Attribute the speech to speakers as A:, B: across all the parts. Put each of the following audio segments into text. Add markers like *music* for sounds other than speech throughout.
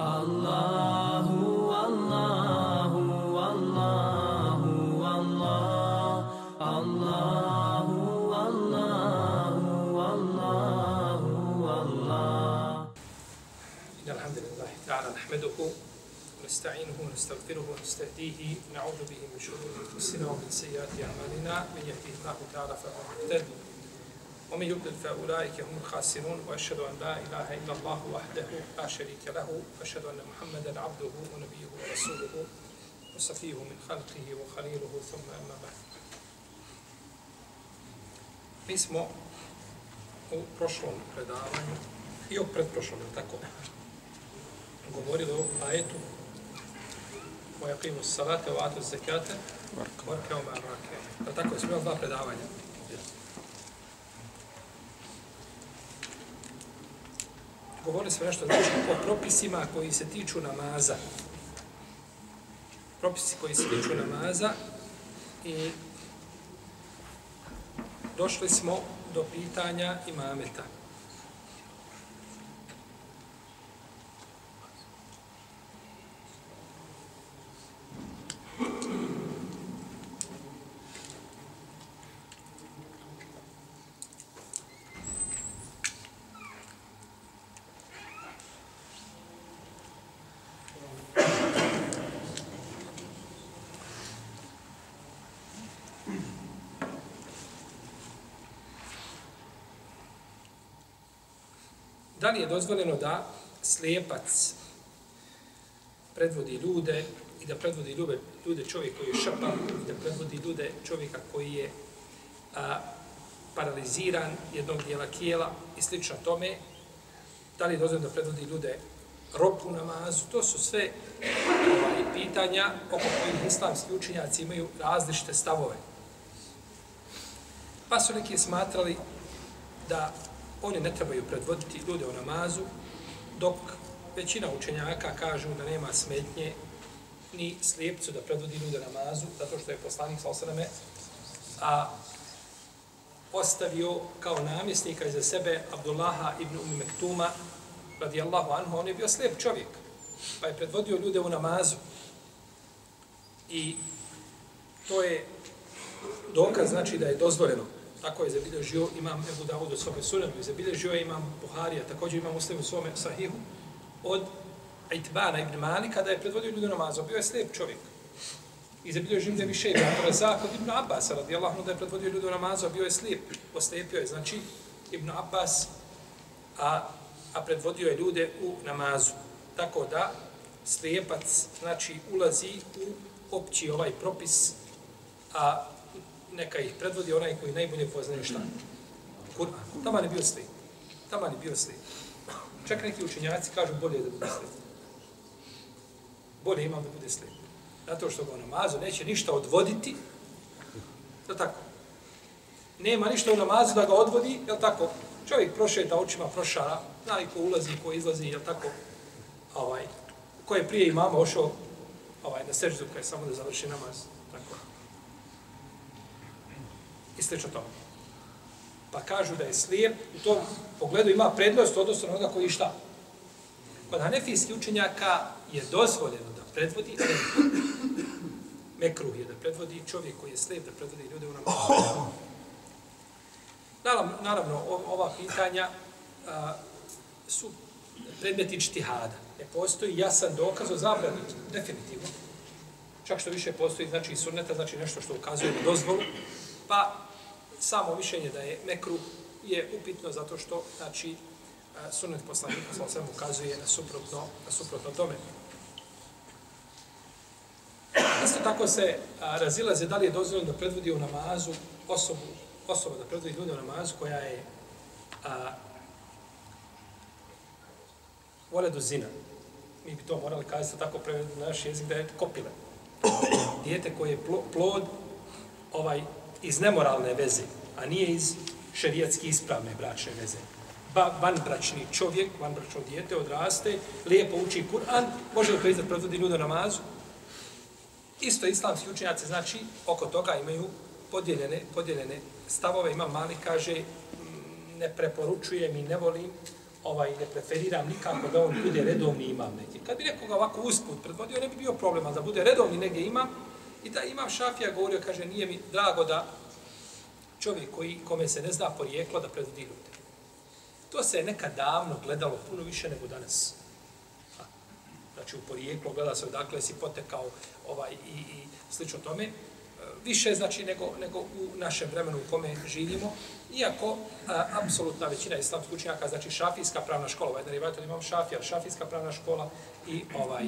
A: الله والله والله والله الله والله والله والله
B: إن الحمد لله تعالى نحمده ونستعينه ونستغفره ونستهديه ونعوذ به من شرور أنفسنا ومن سيئات أعمالنا من يهديه الله تعالى فهو مهتد ومن يضلل فأولئك هم الخاسرون وأشهد أن لا إله إلا الله وحده لا شريك له وأشهد أن محمدا عبده ونبيه ورسوله وصفيه من خلقه وخليله ثم أما بعد Mi smo u prošlom predavanju i je li tako, govorili o ajetu o o atu zekate, varke o marake. Da tako, smo imali dva predavanja. Govorili smo nešto znači o propisima koji se tiču namaza. Propisi koji se tiču namaza i došli smo do pitanja imameta. Da li je dozvoljeno da slijepac predvodi ljude i da predvodi ljude, ljude čovjek koji je šapa i da predvodi ljude čovjeka koji je a, paraliziran jednog dijela kijela i slično tome, da li je dozvoljeno da predvodi ljude ropu namazu, to su sve ovaj, pitanja oko kojih islamski učinjaci imaju različite stavove. Pa su neki smatrali da oni ne trebaju predvoditi ljude u namazu, dok većina učenjaka kažu da nema smetnje ni slijepcu da predvodi ljude namazu, zato što je poslanik sa osaname a postavio kao namjesnika iza sebe Abdullaha ibn Umi Mektuma, radijallahu anhu, on je bio slijep čovjek, pa je predvodio ljude u namazu. I to je dokaz, znači da je dozvoljeno tako je zabilježio imam Ebu Dawud u svome sunanu, i zabilježio je imam Buharija, također imam Muslim u svome sahihu, od Itbana ibn Mali, kada je predvodio ljudi namazu, bio je slijep čovjek. I zabilježio im da je više ibn Abrazak od ibn Abbas, radijallahu da je predvodio ljude namazu, bio je slijep, oslijepio je, znači, ibn Abbas, a, a predvodio je ljude u namazu. Tako da, slijepac, znači, ulazi u opći ovaj propis, a neka ih predvodi onaj koji najbolje poznaje šta. Kur'an. Tamo je bio slijep. Tamo je bio slijep. Čak neki učenjaci kažu bolje da bude slijep. Bolje imam da bude slijep. Zato što ga u namazu neće ništa odvoditi. je tako. Nema ništa u namazu da ga odvodi, je tako? Čovjek prošeta očima, prošara, zna i ko ulazi, ko izlazi, je tako? Ovaj, ko je prije imama ošao ovaj, na seždu, kada je samo da završi namaz. Tako i slično tome. Pa kažu da je slijep, u tom pogledu ima prednost odnosno onoga koji šta. Kod hanefijskih učenjaka je dozvoljeno da predvodi mekruh je da predvodi čovjek koji je slijep, da predvodi ljude u namazu. Naravno, naravno, ova pitanja a, su predmeti čtihada. Ne postoji jasan dokaz o zabrani, definitivno. Čak što više postoji, znači, sunneta, znači nešto što ukazuje na dozvolu, pa samo mišljenje da je mekru je upitno zato što znači e, sunnet poslanika sa osam ukazuje na suprotno na suprotno tome. Isto tako se a, razilaze da li je dozvoljeno da predvodi u namazu osobu, osoba da predvodi ljude u namazu koja je a, voledu zina. Mi bi to morali kazati tako prevedeno na naš jezik da je kopile. Dijete koje je plod ovaj iz nemoralne veze, a nije iz šerijatski ispravne bračne veze. Ba, vanbračni čovjek, vanbračno dijete odraste, lijepo uči Kur'an, može li to izdati predvodi ljude namazu? Isto islamski učenjaci, znači, oko toga imaju podijeljene, podijeljene stavove. Imam mali kaže, mm, ne preporučujem i ne volim ovaj, ne preferiram nikako da on bude redovni imam negdje. Kad bi nekoga ovako usput predvodio, ne bi bio problema da bude redovni negdje imam. I da imam šafija govorio, kaže, nije mi drago da čovjek koji, kome se ne zna porijeklo da predvodi ljude. To se je nekad davno gledalo puno više nego danas. Znači, u porijeklo gleda se odakle si potekao ovaj, i, i slično tome više znači nego, nego u našem vremenu u kome živimo, iako a, apsolutna većina islamskih učenjaka, znači šafijska pravna škola, ovaj derivat imam šafija, šafijska pravna škola i ovaj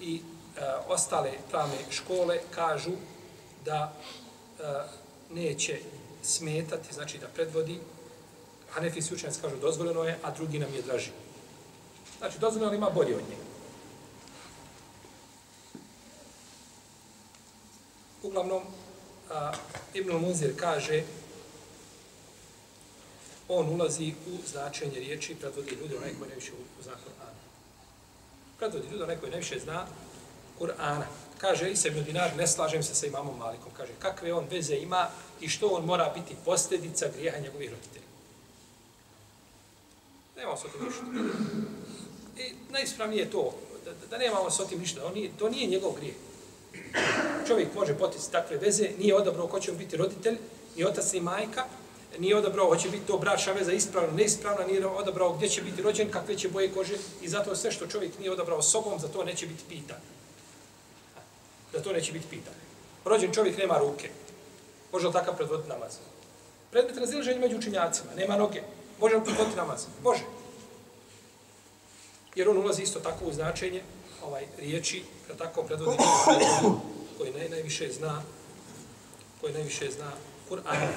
B: i a, ostale pravne škole kažu da a, neće smetati, znači da predvodi, Hanefijski učenjaci kažu dozvoljeno je, a drugi nam je draži. Znači, dozvoljeno ima bolje od njega. Uglavnom, a, Ibn Munzir kaže on ulazi u značenje riječi predvodi ljude onaj koji najviše zna Kur'ana. Predvodi ljude onaj koji najviše zna Kur'ana. Kaže i se Dinar, ne slažem se sa imamom Malikom. Kaže, kakve on veze ima i što on mora biti posljedica grijeha njegovih roditelja. Nemamo se o tim ništa. I najispravnije je to, da, da, nemamo s tim ništa. On nije, to nije njegov grijeh čovjek može potići takve veze, nije odabrao ko će biti roditelj, ni otac, ni majka, nije odabrao hoće biti to bračna veza ispravna, neispravna, nije odabrao gdje će biti rođen, kakve će boje kože i zato sve što čovjek nije odabrao sobom, za to neće biti pitan. Za to neće biti pitan. Rođen čovjek nema ruke. Može li takav predvoditi namaz? Predmet razilaženja među učinjacima. Nema noge. Može li predvoditi namaz? Može. Jer on ulazi isto tako u značenje ovaj riječi, da tako predvodi koji naj, najviše zna koji najviše zna Kur'an.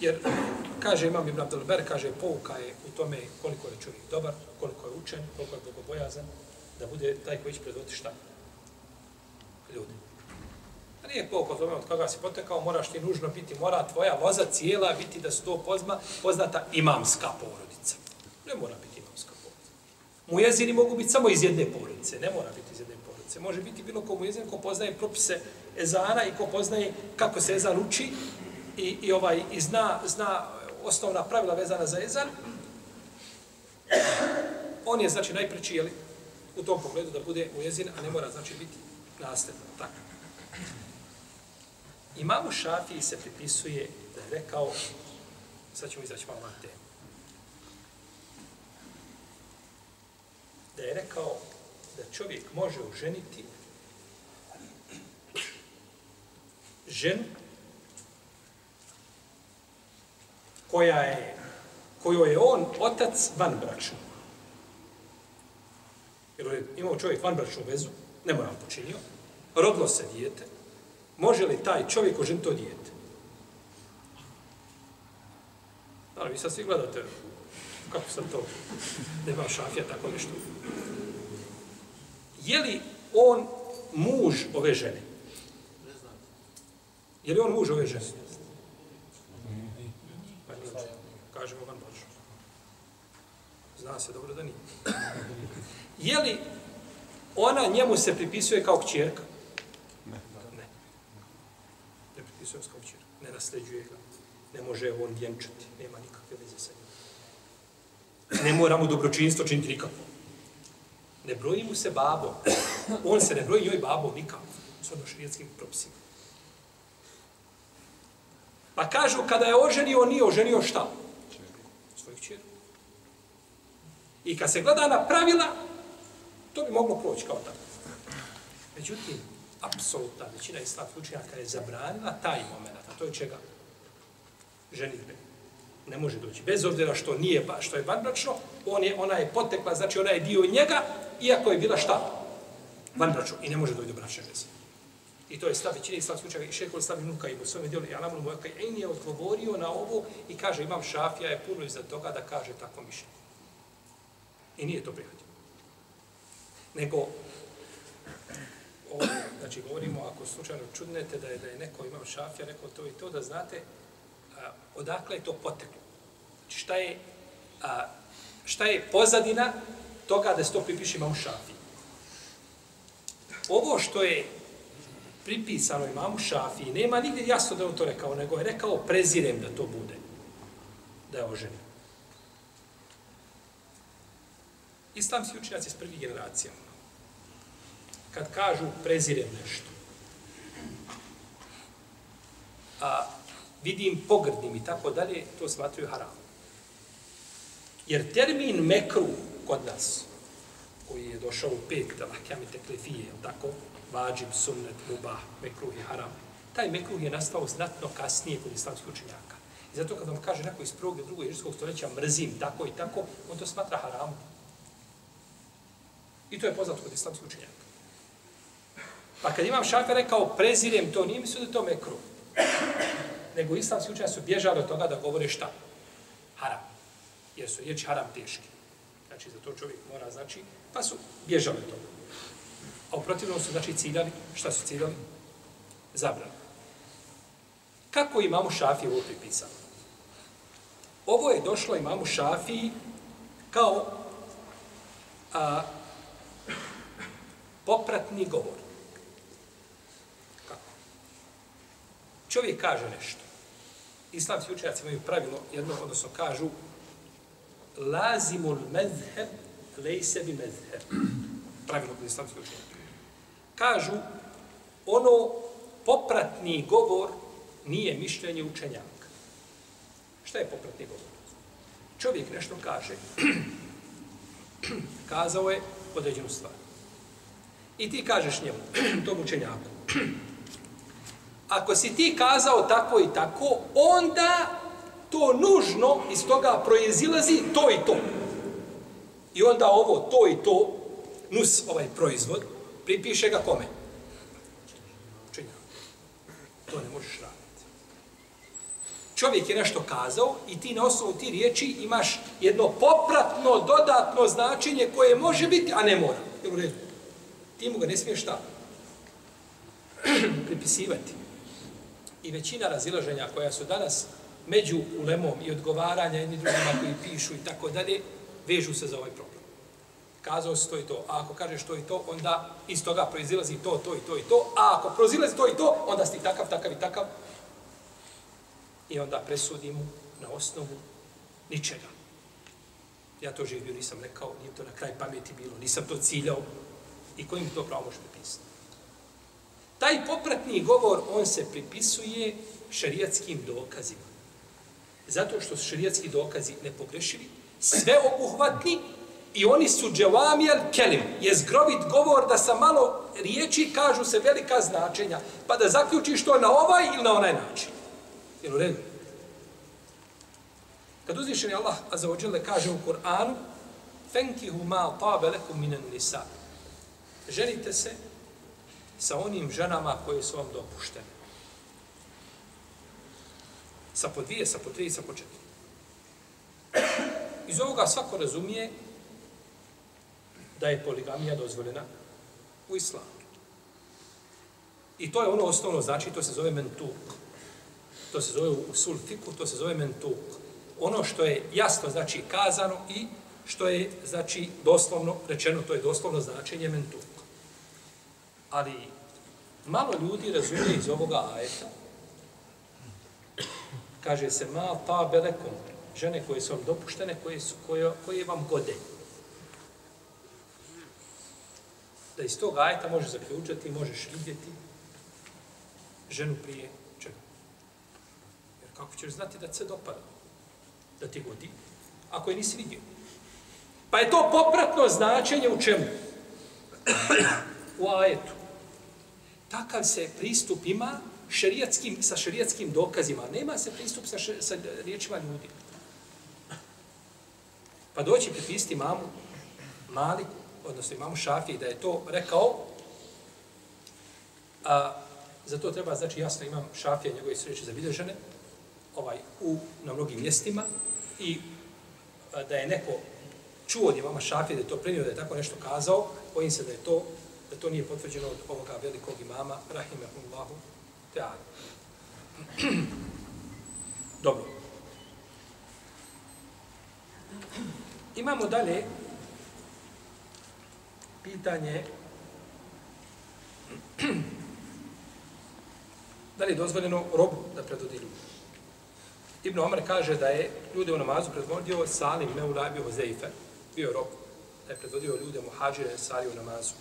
B: Jer, kaže Imam Ibn Abdelber, kaže, pouka je u tome koliko je čovjek dobar, koliko je učen, koliko je bogobojazan, da bude taj koji će predvoditi šta? Ljudi. A koliko pouka tome od koga si potekao, moraš ti nužno biti, mora tvoja voza cijela biti da su to pozna, poznata imamska porodica. Ne mora biti imamska porodica. Mujezini mogu biti samo iz jedne porodice, ne mora biti iz jedne porodice. Može biti bilo ko mujezin ko poznaje propise ezana i ko poznaje kako se ezan uči i, i, ovaj, i zna, zna osnovna pravila vezana za ezan. On je, znači, najpreći, jeli, u tom pogledu da bude mujezin, a ne mora, znači, biti nasljedno. Tako. Imamu Šafiji se pripisuje da je rekao, sad ćemo izaći malo na temu, da je rekao da čovjek može oženiti ženu koja je koju je on otac van. Jer je imao čovjek van bračnu vezu, ne moram počinio, rodilo se dijete, može li taj čovjek oženiti to dijete? Ali vi sad svi gledate kako sam to, nema šafija, tako nešto. Je li on muž ove žene? Je li on muž ove žene? Pa Kažemo vam baš. Zna se dobro da nije. Je li ona njemu se pripisuje kao kćerka? Ne. Ne. Ne pripisuje se. Ne nasljeđuje ga. Ne može on vjenčati. Nema nikakve veze sa njim ne mora mu dobročinstvo činiti nikako. Ne broji mu se babo. On se ne broji joj babo nikako. S ono širijetskim propisima. Pa kažu, kada je oženio, nije oženio šta? Svoju čeru. I kad se gleda na pravila, to bi moglo proći kao tako. Međutim, apsolutna većina islamskih učenjaka je zabranila taj moment, a to je čega? Ženitbe ne može doći. Bez obzira što nije što je vanbračno, on je, ona je potekla, znači ona je dio njega, iako je bila šta? Vanbračno. I ne može doći do bračne veze. I to je stav većine islamskih učenjaka i šehol stavi Nuka i u svome dijelu i Alamunu Mojaka i je odgovorio na ovo i kaže imam šafija je puno iza toga da kaže tako mišljenje. I nije to prihvatio. Nego, ovo, znači govorimo, ako slučajno čudnete da je da je neko imam šafija, rekao to i to, da znate, a, odakle je to poteklo. Znači šta je, a, šta je pozadina toga da se to pripiše imamu šafi. Ovo što je pripisano imamu šafi, nema nigdje jasno da je on to rekao, nego je rekao prezirem da to bude, da je oženio. Islamski učenjaci iz prvih generacija, kad kažu prezirem nešto, a vidim pogrdnim i tako dalje, to smatruju haram. Jer termin mekru kod nas, koji je došao u pet, da lahkami teklifije, tako, vađib, sunnet, mubah, mekruh i haram, taj mekruh je nastao znatno kasnije kod islamskih učenjaka. I zato kad vam kaže neko iz prvog i drugog ježijskog stoljeća mrzim tako i tako, on to smatra haramom. I to je poznato kod islamskih učenjaka. Pa kad imam šafe rekao prezirem to, nije mislio da to mekru. nego islamski učenjaci su bježali od toga da govore šta? Haram. Jer su riječi haram teški. Znači, za to čovjek mora, znači, pa su bježali od toga. A u protivnom su, znači, ciljali, šta su ciljali? Zabrali. Kako imamo šafi ovo pripisano? Ovo je došlo imamo šafi kao a, popratni govor. Čovjek kaže nešto. Islamski učenjaci imaju pravilo, jedno, odnosno kažu lazimul medheb lejse bi medheb. Pravilo kod islamski učenjaka. Kažu, ono popratni govor nije mišljenje učenjaka. Šta je popratni govor? Čovjek nešto kaže. *clears throat* Kazao je određenu stvar. I ti kažeš njemu, *clears throat* tom učenjaku, ako si ti kazao tako i tako, onda to nužno iz toga proizilazi to i to. I onda ovo, to i to, nus ovaj proizvod, pripiše ga kome? Činja. To ne možeš raditi. Čovjek je nešto kazao i ti na osnovu ti riječi imaš jedno popratno, dodatno značenje koje može biti, a ne mora. Jel u redu? Ti mu ga ne smiješ šta? *clears throat* pripisivati i većina razilaženja koja su danas među ulemom i odgovaranja jedni drugima koji pišu i tako dalje, vežu se za ovaj problem. Kazao se to i to, a ako kažeš to i to, onda iz toga proizilazi to, to i to i to, a ako proizilazi to i to, onda si takav, takav i takav. I onda presudimo na osnovu ničega. Ja to živio, nisam rekao, nije to na kraj pameti bilo, nisam to ciljao. I kojim to pravo može napisati? Taj popratni govor, on se pripisuje šarijatskim dokazima. Zato što su šarijatski dokazi nepogrešivi, sve obuhvatni i oni su dževamijel kelim. Je zgrovit govor da sa malo riječi kažu se velika značenja, pa da zaključiš to na ovaj ili na onaj način. Jel u redu? Kad uzvišeni Allah azzawajal kaže u Kur'anu Fenkihu ma tabelekum minan nisa. Ženite se sa onim ženama koje su vam dopuštene. Sa po dvije, sa po tri, sa po četiri. Iz ovoga svako razumije da je poligamija dozvoljena u islamu. I to je ono osnovno znači, to se zove mentuk. To se zove u sulfiku, to se zove mentuk. Ono što je jasno znači kazano i što je znači doslovno rečeno, to je doslovno značenje mentuk. Ali malo ljudi razumije iz ovoga ajeta. Kaže se ma pa belekom, žene koje su vam dopuštene, koje, su, koje, koje vam gode. Da iz tog ajeta možeš zaključati, možeš vidjeti ženu prije čega. Jer kako ćeš znati da se dopada? Da ti godi? Ako je nisi vidio. Pa je to popratno značenje u čemu? u ajetu. Takav se pristup ima šerijatskim, sa šerijatskim dokazima. Nema se pristup sa, še, sa riječima ljudi. Pa doći pripisati mamu Maliku, odnosno imamu Šafiji, da je to rekao, a za to treba, znači jasno imam Šafija njegove sreće zabilježene, ovaj, u, na mnogim mjestima, i a, da je neko čuo od imama Šafije da je to prenio, da je tako nešto kazao, bojim se da je to da to nije potvrđeno od ovoga velikog imama, rahimehullahu ta'ala. *clears throat* Dobro. Imamo dalje pitanje *clears throat* da li je dozvoljeno robu da predvodi ljudi. Ibn Omar kaže da je ljude u namazu predvodio Salim Meulabi Hozeife, bio rob da je predvodio ljude muhađire sari u namazu.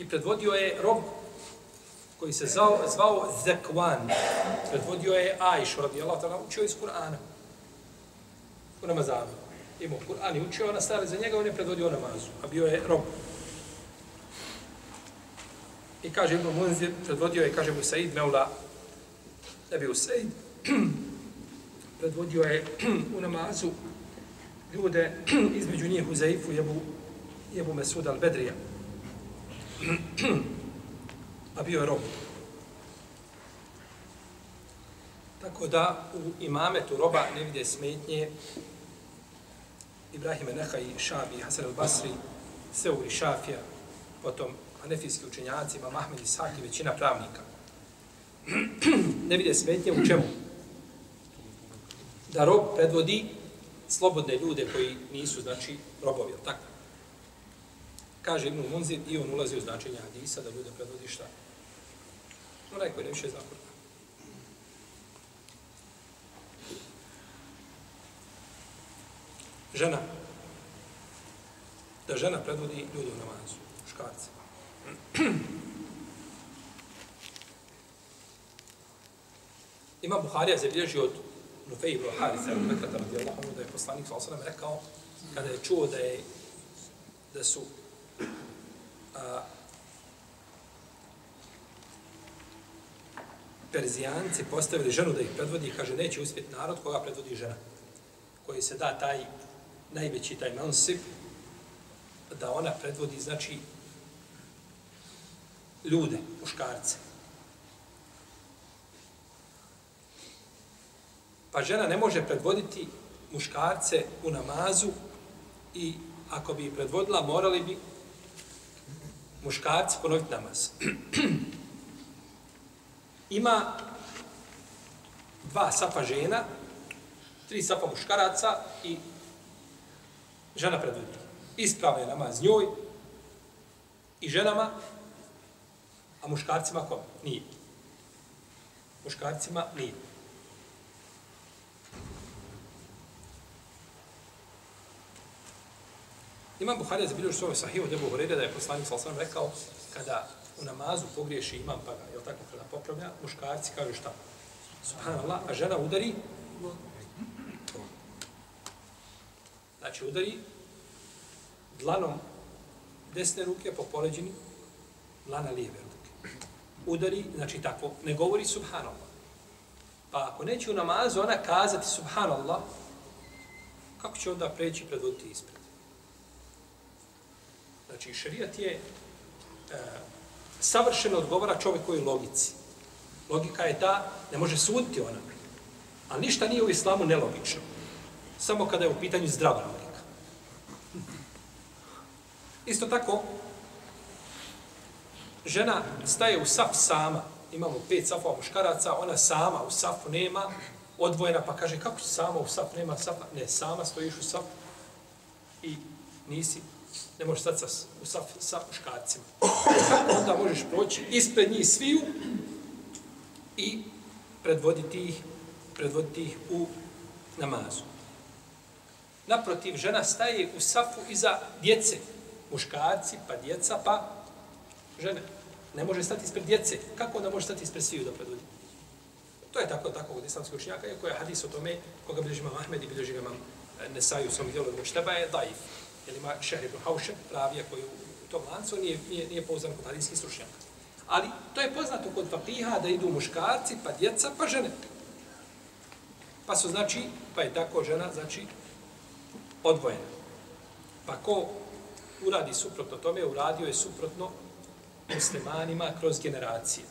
B: I predvodio je rob koji se zvao, zvao Zekwan. Predvodio je Ajš, Allah, ta'ala, učio iz Kur'ana. U namazanu. Imao Kur'an i učio, ona stali za njega, on je predvodio namazu, a bio je rob. I kaže Ibn Munzir, predvodio je, kaže mu Said Meula, ne bio Said, predvodio je *clears throat* u namazu ljude *clears throat* između njih u Zaifu jebu, jebu Mesud al-Bedrija. *clears throat* A pa bio je rob. Tako da u imametu roba ne vide smetnje Ibrahime Nehaj, Šabi, Hasan al-Basri, Seuri Šafija, potom Hanefijski učenjaci, Imam Ahmed Isak i većina pravnika. *clears throat* ne vide smetnje u čemu? Da rob predvodi slobodne ljude koji nisu, znači, robovi, tako? Kaže Ibn Munzir i on ulazi u značenje hadisa da ljude predvodi šta? Onaj koji ne više zna Kur'an. Žena. Da žena predvodi ljude u namazu, muškarce. *clears throat* Ima Buharija zabilježi od Nufej ibn Harisa, od Mekrata radijallahu anhu, da je poslanik sa osanem rekao, kada je čuo da je da su a, Perzijanci postavili ženu da ih predvodi, kaže, neće uspjeti narod koga predvodi žena, koji se da taj najveći, taj mansip, da ona predvodi, znači, ljude, muškarce. Pa žena ne može predvoditi muškarce u namazu i ako bi predvodila, morali bi muškarci ponoviti namaz. *clears throat* Ima dva safa žena, tri safa muškaraca i žena predvodi. Isprava namaz njoj i ženama, a muškarcima ko? Nije. Muškarcima nije. Imam Buharija za bilježu svoj od Ebu Horeira da je poslanik sa osam rekao kada u namazu pogriješi imam pa ga, jel tako, kada popravlja, muškarci kažu šta? Subhanallah, a žena udari Znači, udari dlanom desne ruke po poleđini dlana lijeve ruke. Udari, znači tako, ne govori subhanallah. Pa ako neće u namazu ona kazati subhanallah, kako će onda preći predvoditi ispred? Znači, šerijat je e, savršeno odgovara čovjekoj logici. Logika je ta, ne može suditi ona. A ništa nije u islamu nelogično. Samo kada je u pitanju zdrava logika. Isto tako, žena staje u saf sama, imamo pet safova muškaraca, ona sama u safu nema, odvojena, pa kaže, kako sama u safu nema safa? Ne, sama stojiš u safu i nisi ne možeš sad sa, sa, sa muškarcima. Onda možeš proći ispred njih sviju i predvoditi ih, predvoditi ih u namazu. Naprotiv, žena staje u safu iza djece. Muškarci, pa djeca, pa žene. Ne može stati ispred djece. Kako onda može stati ispred sviju da predvodi? To je tako, tako od islamskih učenjaka, iako je hadis o tome, koga bilježi imam Ahmed i bilježi imam eh, Nesaju u svom dijelu Mušteba, je daif jer ima Šehr ibn Haušen, ravija koji u tom lancu nije, nije, nije pouzdan kod hadijskih stručnjaka. Ali to je poznato kod papiha da idu muškarci, pa djeca, pa žene. Pa su znači, pa je tako žena, znači, odvojena. Pa ko uradi suprotno tome, uradio je suprotno muslimanima kroz generacije.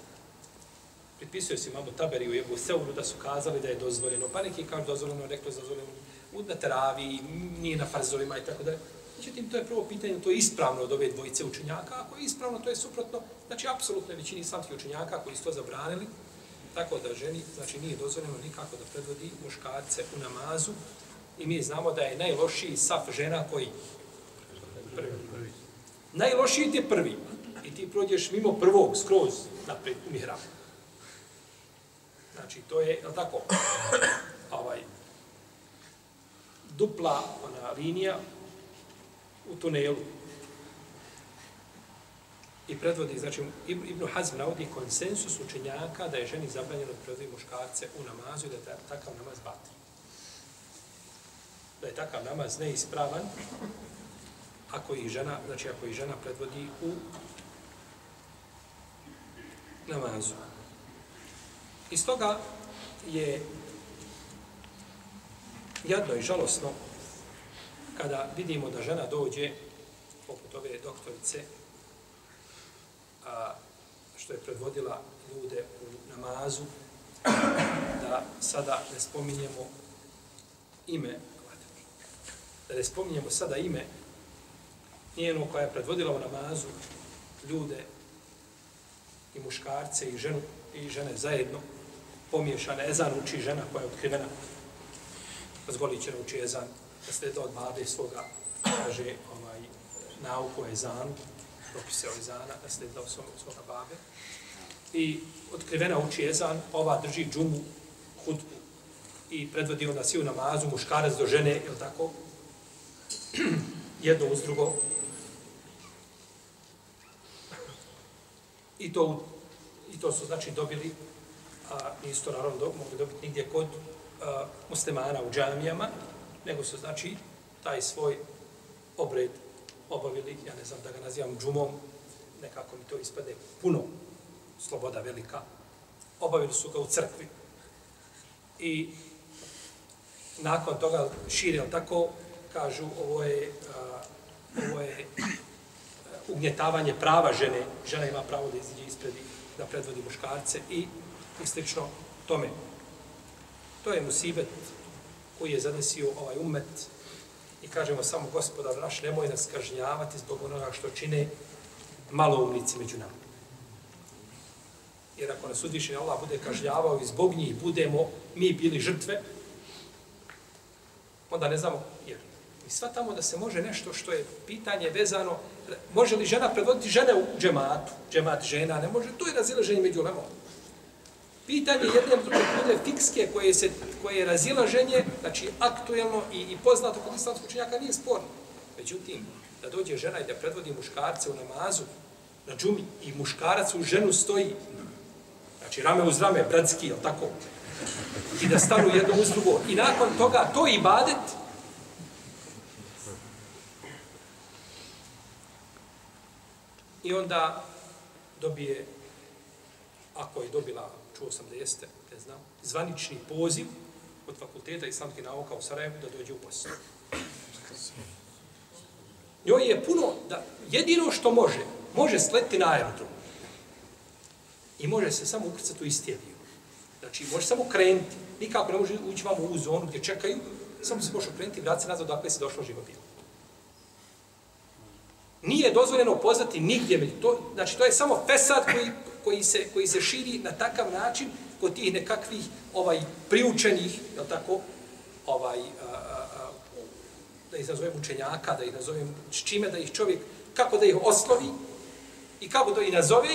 B: Pripisuje se imamo taberi u Ebu Seuru da su kazali da je dozvoljeno, pa neki kažu dozvoljeno, rekli dozvoljeno u na teravi, nije na farzovima i tako dalje. Međutim, to je prvo pitanje, to je ispravno od ove dvojice učenjaka, ako je ispravno, to je suprotno, znači, apsolutno većini islamskih učenjaka koji su to zabranili, tako da ženi, znači, nije dozvoljeno nikako da predvodi muškarce u namazu, i mi znamo da je najlošiji saf žena koji? Prvi. Najlošiji ti je prvi. I ti prođeš mimo prvog, skroz, napred, u mihrabu. Znači, to je, je tako, ovaj, dupla ona linija u tunelu. I predvodi, znači, Ibn Hazm navodi konsensus učenjaka da je ženi zabranjeno da predvodi muškarce u namazu i da je takav namaz batri. Da je takav namaz neispravan ako ih žena, znači ako ih žena predvodi u namazu. Iz toga je jadno i žalosno kada vidimo da žena dođe poput ove doktorice a, što je predvodila ljude u namazu da sada ne spominjemo ime da ne spominjemo sada ime njeno koja je predvodila u namazu ljude i muškarce i ženu i žene zajedno pomiješane. Ezan uči žena koja je otkrivena. Zgoliće uči Ezan da od babe svoga kaže ovaj, nauku o Ezanu, propise o Ezana, nasledila od svoga babe. I otkrivena uči Ezan, ova drži džumu, hudbu i predvodi onda svi u namazu, muškarac do žene, je tako? Jedno uz drugo. I to, i to su znači dobili a nisu to naravno mogli dobiti nigdje kod a, muslimana u džamijama, nego su znači taj svoj obred obavili, ja ne znam da ga nazivam džumom, nekako mi to ispade puno, sloboda velika, obavili su ga u crkvi. I nakon toga širil tako, kažu, ovo je, a, ovo je ugnjetavanje prava žene, žena ima pravo da iziđe ispred da predvodi muškarce i i slično tome. To je musibet koji je zadesio ovaj umet i kažemo samo gospodar naš, nemoj nas kažnjavati zbog onoga što čine maloumnici među nama. Jer ako nas uzvišen Allah bude kažnjavao i zbog njih budemo mi bili žrtve, onda ne znamo, jer mi tamo da se može nešto što je pitanje vezano, može li žena predvoditi žene u džematu, džemat žena, ne može, to je razilaženje među lemom. Pitanje jedne bude fikske koje, se, koje je razilaženje, znači aktuelno i, i poznato kod islamskog učenjaka nije sporno. Međutim, da dođe žena i da predvodi muškarce u namazu, na džumi, i muškarac u ženu stoji, znači rame uz rame, bratski, je tako? I da stanu jedno uz drugo. I nakon toga to i badet, I onda dobije, ako je dobila čuo sam da jeste, ne znam, zvanični poziv od fakulteta islamske nauka u Sarajevu da dođe u posao. Njoj je puno, da jedino što može, može sleti na aerodrom. I može se samo ukrcati u isti avion. Znači, može samo krenuti. Nikako ne može ući vam u zonu gdje čekaju, samo se može krenuti i vratiti nazad odakle se došlo živo bilo. Nije dozvoljeno pozvati nigdje. To, znači, to je samo fesad koji koji se, koji se širi na takav način kod tih nekakvih ovaj priučenih, je tako, ovaj, a, a, a, da ih nazovem učenjaka, da ih nazovem čime da ih čovjek, kako da ih oslovi i kako da ih nazove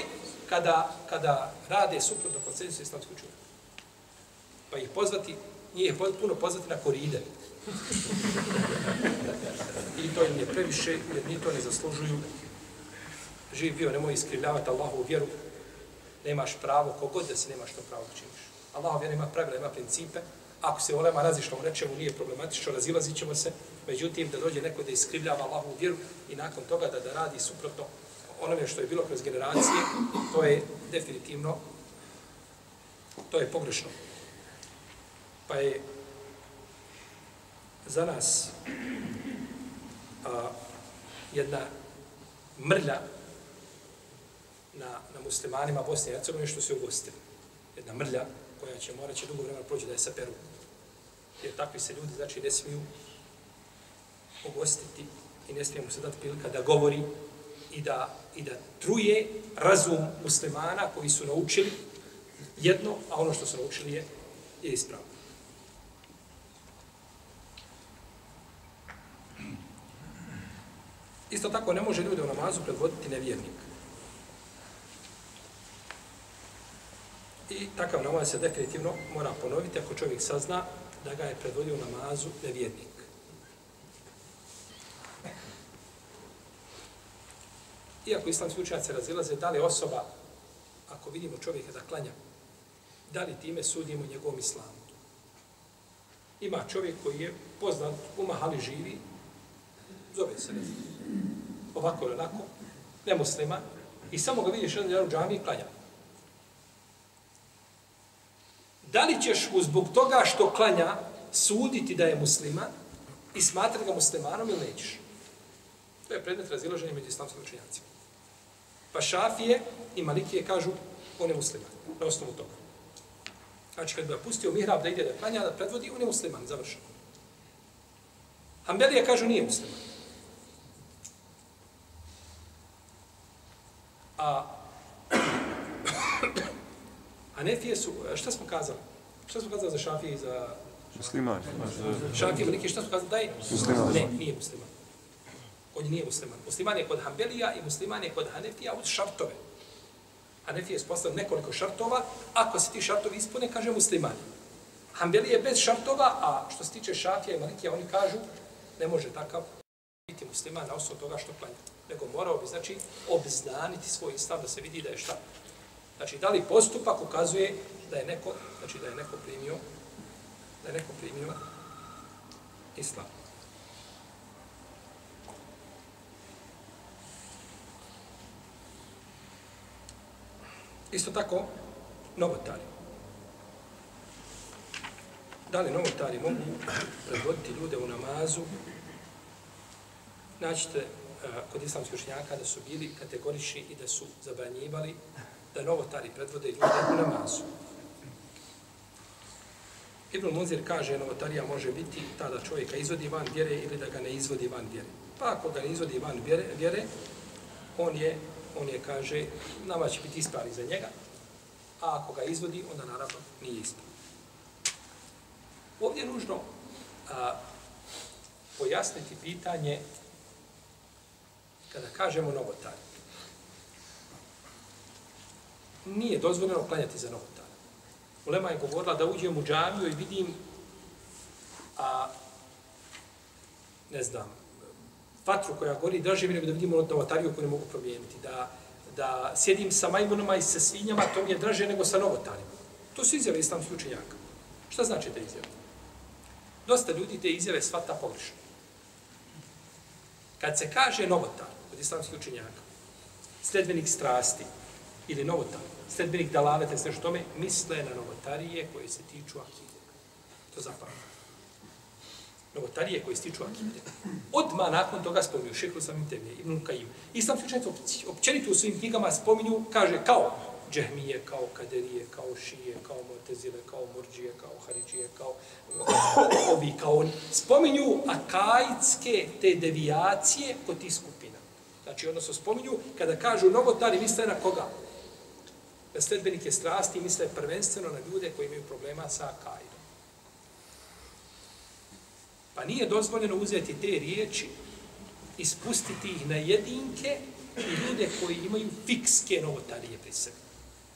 B: kada, kada rade suprotno konsensu islamskog čovjeka. Pa ih pozvati, nije ih puno pozvati na koride. *laughs* I to im je previše, jer ni to ne zaslužuju. Živ bio, nemoj iskrivljavati Allahu vjeru, nemaš pravo, kogod da se nemaš to pravo da činiš. Allah vjera ima pravila, ima principe. Ako se olema razišlo u nečemu, nije problematično, razilazit ćemo se. Međutim, da dođe neko da iskrivljava Allahu vjeru i nakon toga da, da radi suprotno onome što je bilo kroz generacije, to je definitivno, to je pogrešno. Pa je za nas a, jedna mrlja na, na muslimanima Bosne i Hercegovine što se ugostili. Jedna mrlja koja će morat će dugo vremena proći da je saperu. Jer takvi se ljudi znači ne smiju ugostiti i ne smije mu se dati prilika da govori i da, i da truje razum muslimana koji su naučili jedno, a ono što su naučili je, je ispravno. Isto tako ne može ljude u namazu predvoditi nevjernik. I takav namaz se definitivno mora ponoviti ako čovjek sazna da ga je predvodio namazu nevjernik. Iako islamski učenjaci razilaze da li osoba, ako vidimo čovjeka da klanja, da li time sudimo njegovom islamu. Ima čovjek koji je poznat u Mahali živi, zove se razilaze. Ovako ili onako, nemuslima, i samo ga vidiš jedan u džami i klanja. Da li ćeš mu zbog toga što klanja suditi da je musliman i smatrati ga muslimanom ili nećeš? To je predmet razilaženja među islamskim učenjacima. Pa šafije i malikije kažu on je musliman, na osnovu toga. Znači, kad bi pustio mihrab da ide da klanja, da predvodi, on je musliman, završeno. Hanbelija kažu nije musliman. A Hanefije su, šta smo kazali? Šta smo kazali za Šafije i za...
C: Musliman.
B: Šafije Maliki, šta smo kazali? Daj?
C: Musliman.
B: Ne, nije musliman. On nije musliman. Musliman je kod Hanbelija i musliman je kod Hanefija uz šartove. Hanefije je postavio nekoliko šartova. Ako se ti šartovi ispune, kaže musliman. Hanbelija je bez šartova, a što se tiče Šafija i Malikija, oni kažu ne može takav biti musliman na osnovu toga što klanja. Nego morao bi, znači, obznaniti svoj islam da se vidi da je šta. Znači, da li postupak ukazuje da je neko, znači da je neko primio, da je neko primio islam. Isto tako, novotari. Da li novotari mogu predvoditi ljude u namazu? Naćete uh, eh, kod islamskih učenjaka da su bili kategorični i da su zabranjivali da novotari predvode ljude u namazu. Ibn Munzir kaže novotarija može biti ta da čovjeka izvodi van vjere ili da ga ne izvodi van vjere. Pa ako ga ne izvodi van vjere, vjere on je, on je kaže, nama će biti ispravi za njega, a ako ga izvodi, onda naravno nije ispravi. Ovdje je nužno a, pojasniti pitanje kada kažemo novotari. Nije dozvoljeno klanjati za novotari. Ulema je govorila da uđem u džamiju i vidim a, ne znam, vatru koja gori, draže mi nego da vidim novotariju koju ne mogu promijeniti. Da, da sjedim sa majmunama i sa svinjama, to mi je draže nego sa novotarima. To su izjave islamskih učenjaka. Šta znači te izjave? Dosta ljudi te izjave svata pogrešno. Kad se kaže novotar od islamskih učenjaka, sledbenik strasti ili novotar, sredbenik dalavete, sve što tome, misle na novotarije koje se tiču akide. To zapamljamo. Novotarije koje se tiču akide. Odmah nakon toga spominju Šehru samim temije, Ibn Kajim. Islamski učenjaci općenito u svojim knjigama spominju, kaže, kao džehmije, kao kaderije, kao šije, kao motezile, kao murđije, kao haridžije, kao *coughs* ovi, kao oni. Spominju akajitske te devijacije kod tih skupina. Znači, odnosno spominju, kada kažu novotari, misle na koga? Na sledbenike strasti misle prvenstveno na ljude koji imaju problema sa akajdom. Pa nije dozvoljeno uzeti te riječi ispustiti ih na jedinke i ljude koji imaju fikske novotarije pri sebi.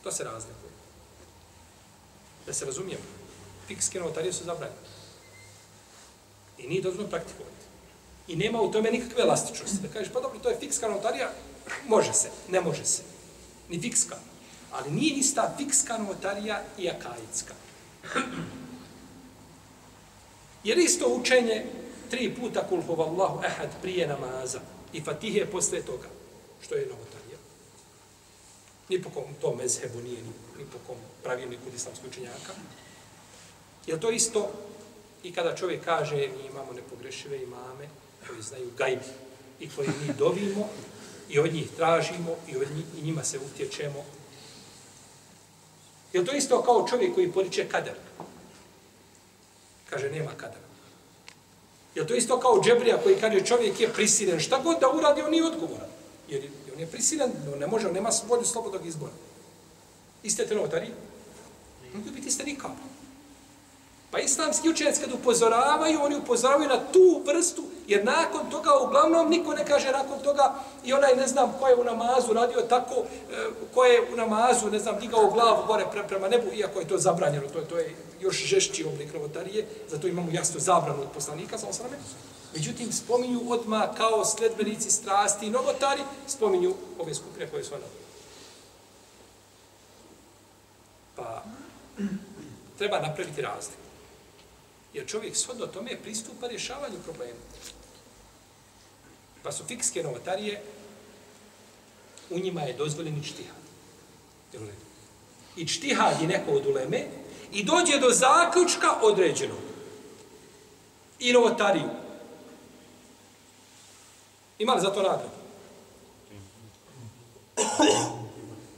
B: To se razlikuje. Da se razumijemo. Fikske novotarije su zabranjene. I nije dozvoljeno praktikovati. I nema u tome nikakve elastičnosti. Da kažeš, pa dobro, to je fikska novotarija, može se, ne može se. Ni fikska. Ali nije ista fikska novotarija i akajitska. Jer isto učenje tri puta kul huvallahu ehad prije namaza i fatihe posle toga, što je novotarija. Ni po kom to mezhebu nije, ni, ni po kom pravilniku islamskog učenjaka. Je to isto i kada čovjek kaže mi imamo nepogrešive imame koji znaju gajbi i koji mi dovimo i od njih tražimo i od njih, i njima se utječemo. Je to isto kao čovjek koji poriče kader? Kaže, nema kadera. Je to isto kao džebrija koji kaže čovjek je prisilen, šta god da uradi, on nije odgovoran. Jer on je prisilen, on ne može, on nema volju slobodnog izbora. Iste te novotari? Mogu biti iste nikako. Pa islamski učenjaci kad upozoravaju, oni upozoravaju na tu vrstu, jer nakon toga uglavnom niko ne kaže nakon toga i onaj ne znam ko je u namazu radio tako, e, ko je u namazu, ne znam, digao glavu gore pre, prema nebu, iako je to zabranjeno, to je, to je još žešći oblik novotarije, zato imamo jasno zabranu od poslanika, sa osrame. Međutim, spominju odma kao sledbenici strasti i novotari, spominju ove skupine koje su ono. Pa, treba napraviti razliku. Jer čovjek shodno tome pristupa rješavanju problema. Pa su fikske novatarije, u njima je dozvoljen i čtihad. I čtihad je neko od uleme i dođe do zaključka određenog. I novotariju. Ima li za to nagradu?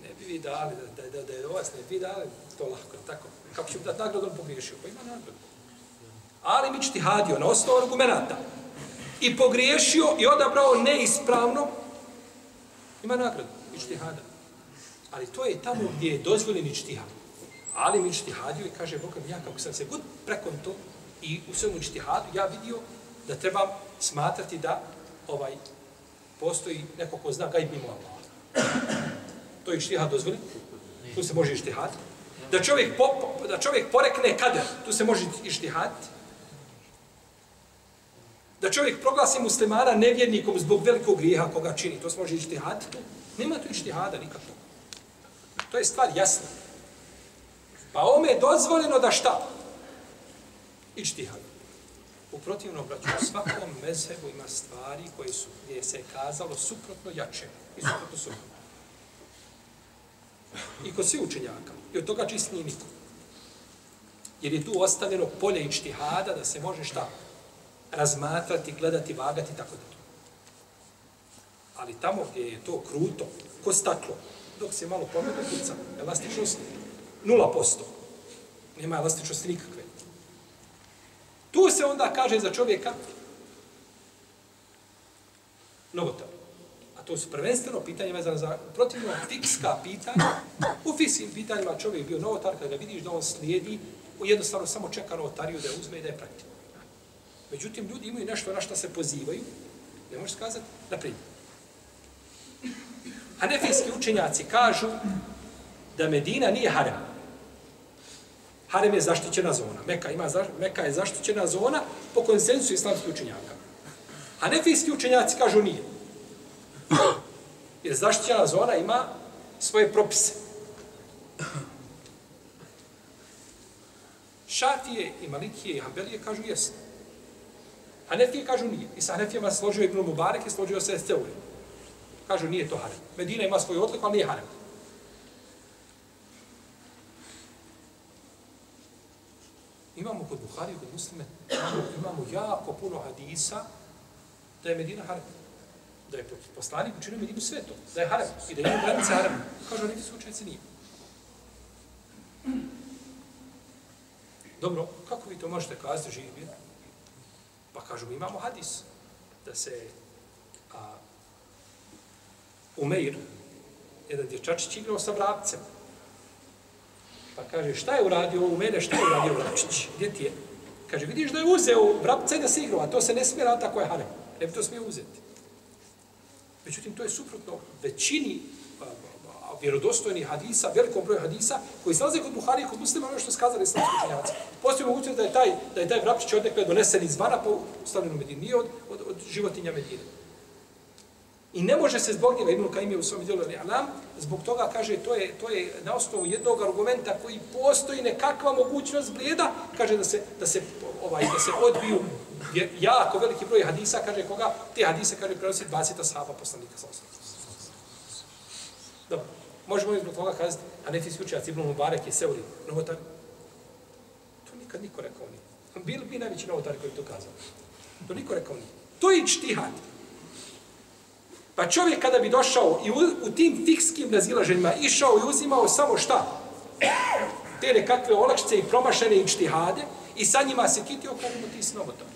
B: Ne bi vi dali, da, da, da, da je vas ne bi dali to lahko, tako. Kako ću dati nagradu, on pogriješio. Pa ima nagradu. Ali mi čtihadio na osnovu argumenta i pogriješio i odabrao neispravno, ima nagradu, i. Ali to je tamo gdje je dozvoljen i. Ali mi čtihadio i kaže, Bogam, ja kako sam se god prekon to i u svemu čtihadu, ja vidio da trebam smatrati da ovaj postoji neko ko zna gajb mimo Allah. To je ištihad dozvoljen. Tu se može ištihad. Da čovjek, po, da čovjek porekne kader, tu se može ištihad. Da čovjek proglasi muslimana nevjernikom zbog velikog grijeha koga čini, to se može ištihad. Nema tu ištihada nikako. To je stvar jasna. Pa ome je dozvoljeno da šta? Ištihad. U protivnom, braću, u svakom mezhebu ima stvari koje su, gdje se kazalo suprotno jače i suprotno suprotno. I kod svi učenjaka. I od toga čist nije niko. Jer je tu ostavljeno polje ištihada da se može šta? Razmatrati, gledati, vagati, tako da. Ali tamo gdje je to kruto, ko staklo, dok se malo pomenu, kuca, elastičnost, nula posto. Nema elastičnosti nikakve. Tu se onda kaže za čovjeka novotar. A to su prvenstveno pitanje vezano za protivno fikska pitanja. U fikskim pitanjima čovjek bio novotar, kada vidiš da on slijedi, u jednostavno samo čeka novotariju da je uzme i da je prati. Međutim, ljudi imaju nešto na što se pozivaju, ne možeš skazati, na primjer. Hanefijski učenjaci kažu da Medina nije harem. Harem je zaštićena zona. Meka, ima, Meka je zaštićena zona po konsensu islamskih učenjaka. A učenjaci kažu nije. Jer zaštićena zona ima svoje propise. Šafije i Malikije i Hanbelije kažu jeste. A kažu nije. I sa Hanefijama složio Ibn Mubarek i složio se Seuri. Kažu nije to harem. Medina ima svoju odliku, ali nije harem. Imamo kod Buhari, kod muslime, imamo, imamo jako puno hadisa da je Medina harem. Da je poslanik učinio Medinu svetom. Da je harem. I da je granice harem. Kažu, neki su se nije. Dobro, kako vi to možete kazati živi? Pa kažu, mi imamo hadis da se a, Umeir, jedan dječačić igrao sa vrapcem. Pa kaže, šta je uradio u mene, šta je uradio vrapčić? Gdje ti je? Kaže, vidiš da je uzeo vrapca i da se igrao, a to se ne smije raditi ako je harem. Ne bi to smije uzeti. Međutim, to je suprotno većini vjerodostojnih hadisa, velikom broju hadisa, koji se nalaze kod Buhari i kod muslima, ono što skazali islamski učenjaci. Postoji mogućnost da je taj, da je taj vrapčić odnekle donesen iz pa ustavljen u Medini, nije od, od, od životinja Medine. I ne može se zbog njega, Ibn Kajim je u svom djelu Alam, zbog toga kaže, to je, to je na osnovu jednog argumenta koji postoji nekakva mogućnost blijeda, kaže da se, da se, ovaj, da se odbiju jako veliki broj hadisa, kaže koga, te hadise, kaže, prenosi 20 sahaba poslanika sa osnovu. Dobro, možemo izbog toga kazati, a ne ti slučajac Ibn Mubarek je Seuri, novotar. To nikad niko rekao nije. Bili bi najveći novotar koji to kazao. To niko rekao nije. To je čtihad. Pa čovjek kada bi došao i u, u tim fikskim razilaženjima išao i uzimao samo šta? Te nekakve olakšice i promašene i čtihade i sa njima se kitio kako mu ti snovotar.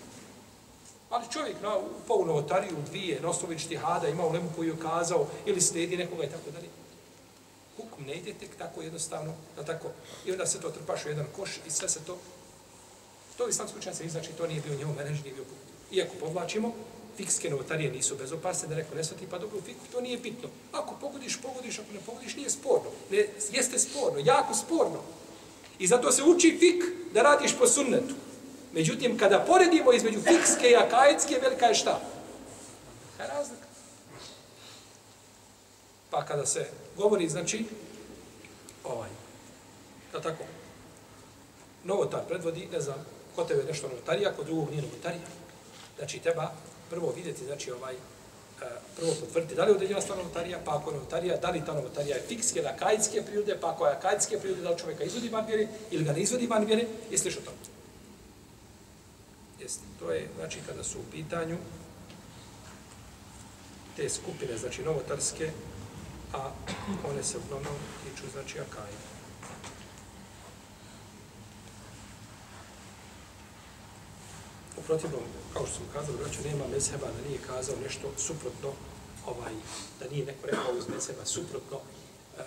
B: Ali čovjek na, upao u novotariju dvije, na osnovi čtihada, imao lemu koju je kazao ili sledi nekoga i tako dalje. Hukm ne ide tek tako jednostavno, da tako, i onda se to trpaš u jedan koš i sve se to, to islamsko učenje znači to nije bio njemu menedž, nije bio Iako povlačimo, fikske novotarije nisu bezopasne, da neko ne svati, pa dobro, fiku, to nije bitno. Ako pogodiš, pogodiš, ako ne pogodiš, nije sporno. Ne, jeste sporno, jako sporno. I zato se uči fik da radiš po sunnetu. Međutim, kada poredimo između fikske i akajetske, velika je šta? Kaj razlika? Pa kada se govori, znači, ovaj, da tako, novotar predvodi, ne znam, ko tebe je nešto novotarija, kod drugog nije novotarija. Znači, treba prvo vidjeti, znači, ovaj, e, prvo potvrditi da li je određena stvar novotarija, pa ako notarija, novotarija, da li ta novotarija je fikske ili akajitske prirode, pa ako je akajitske prirode, da li čovjeka izvodi van vjere ili ga ne izvodi van vjere, i sliš o. Jeste, to je, znači, kada su u pitanju te skupine, znači, novotarske, a one se uglavnom tiču, znači, akajitske. U protivnom, kao što sam kazao, braću, nema mezheba da nije kazao nešto suprotno, ovaj, da nije neko rekao uz mezheba suprotno eh,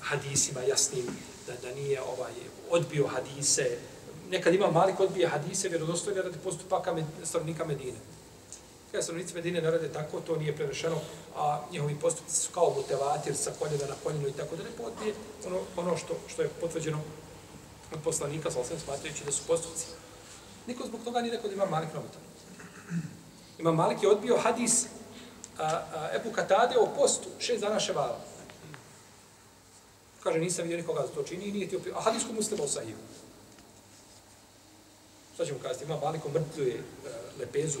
B: hadisima jasnim, da, da nije ovaj odbio hadise. Nekad ima malik odbije hadise, vjerodostojne radi postupaka med, stanovnika Medine. Kada stanovnici Medine ne rade tako, to nije prerešeno, a njihovi postupci su kao butevatir sa koljena na koljeno i tako da ne podbije ono, ono što, što je potvrđeno od poslanika, sa osam smatrajući da su postupci Niko zbog toga nije rekao da ima Malik novotan. Ima Malik je odbio hadis a, a, Ebu Katade o postu šest dana ševala. Kaže, nisam vidio nikoga da to čini i nije ti opio. A hadis ko muslima u sahiju. Šta ćemo kazati? Ima Malik omrtljuje e, lepezu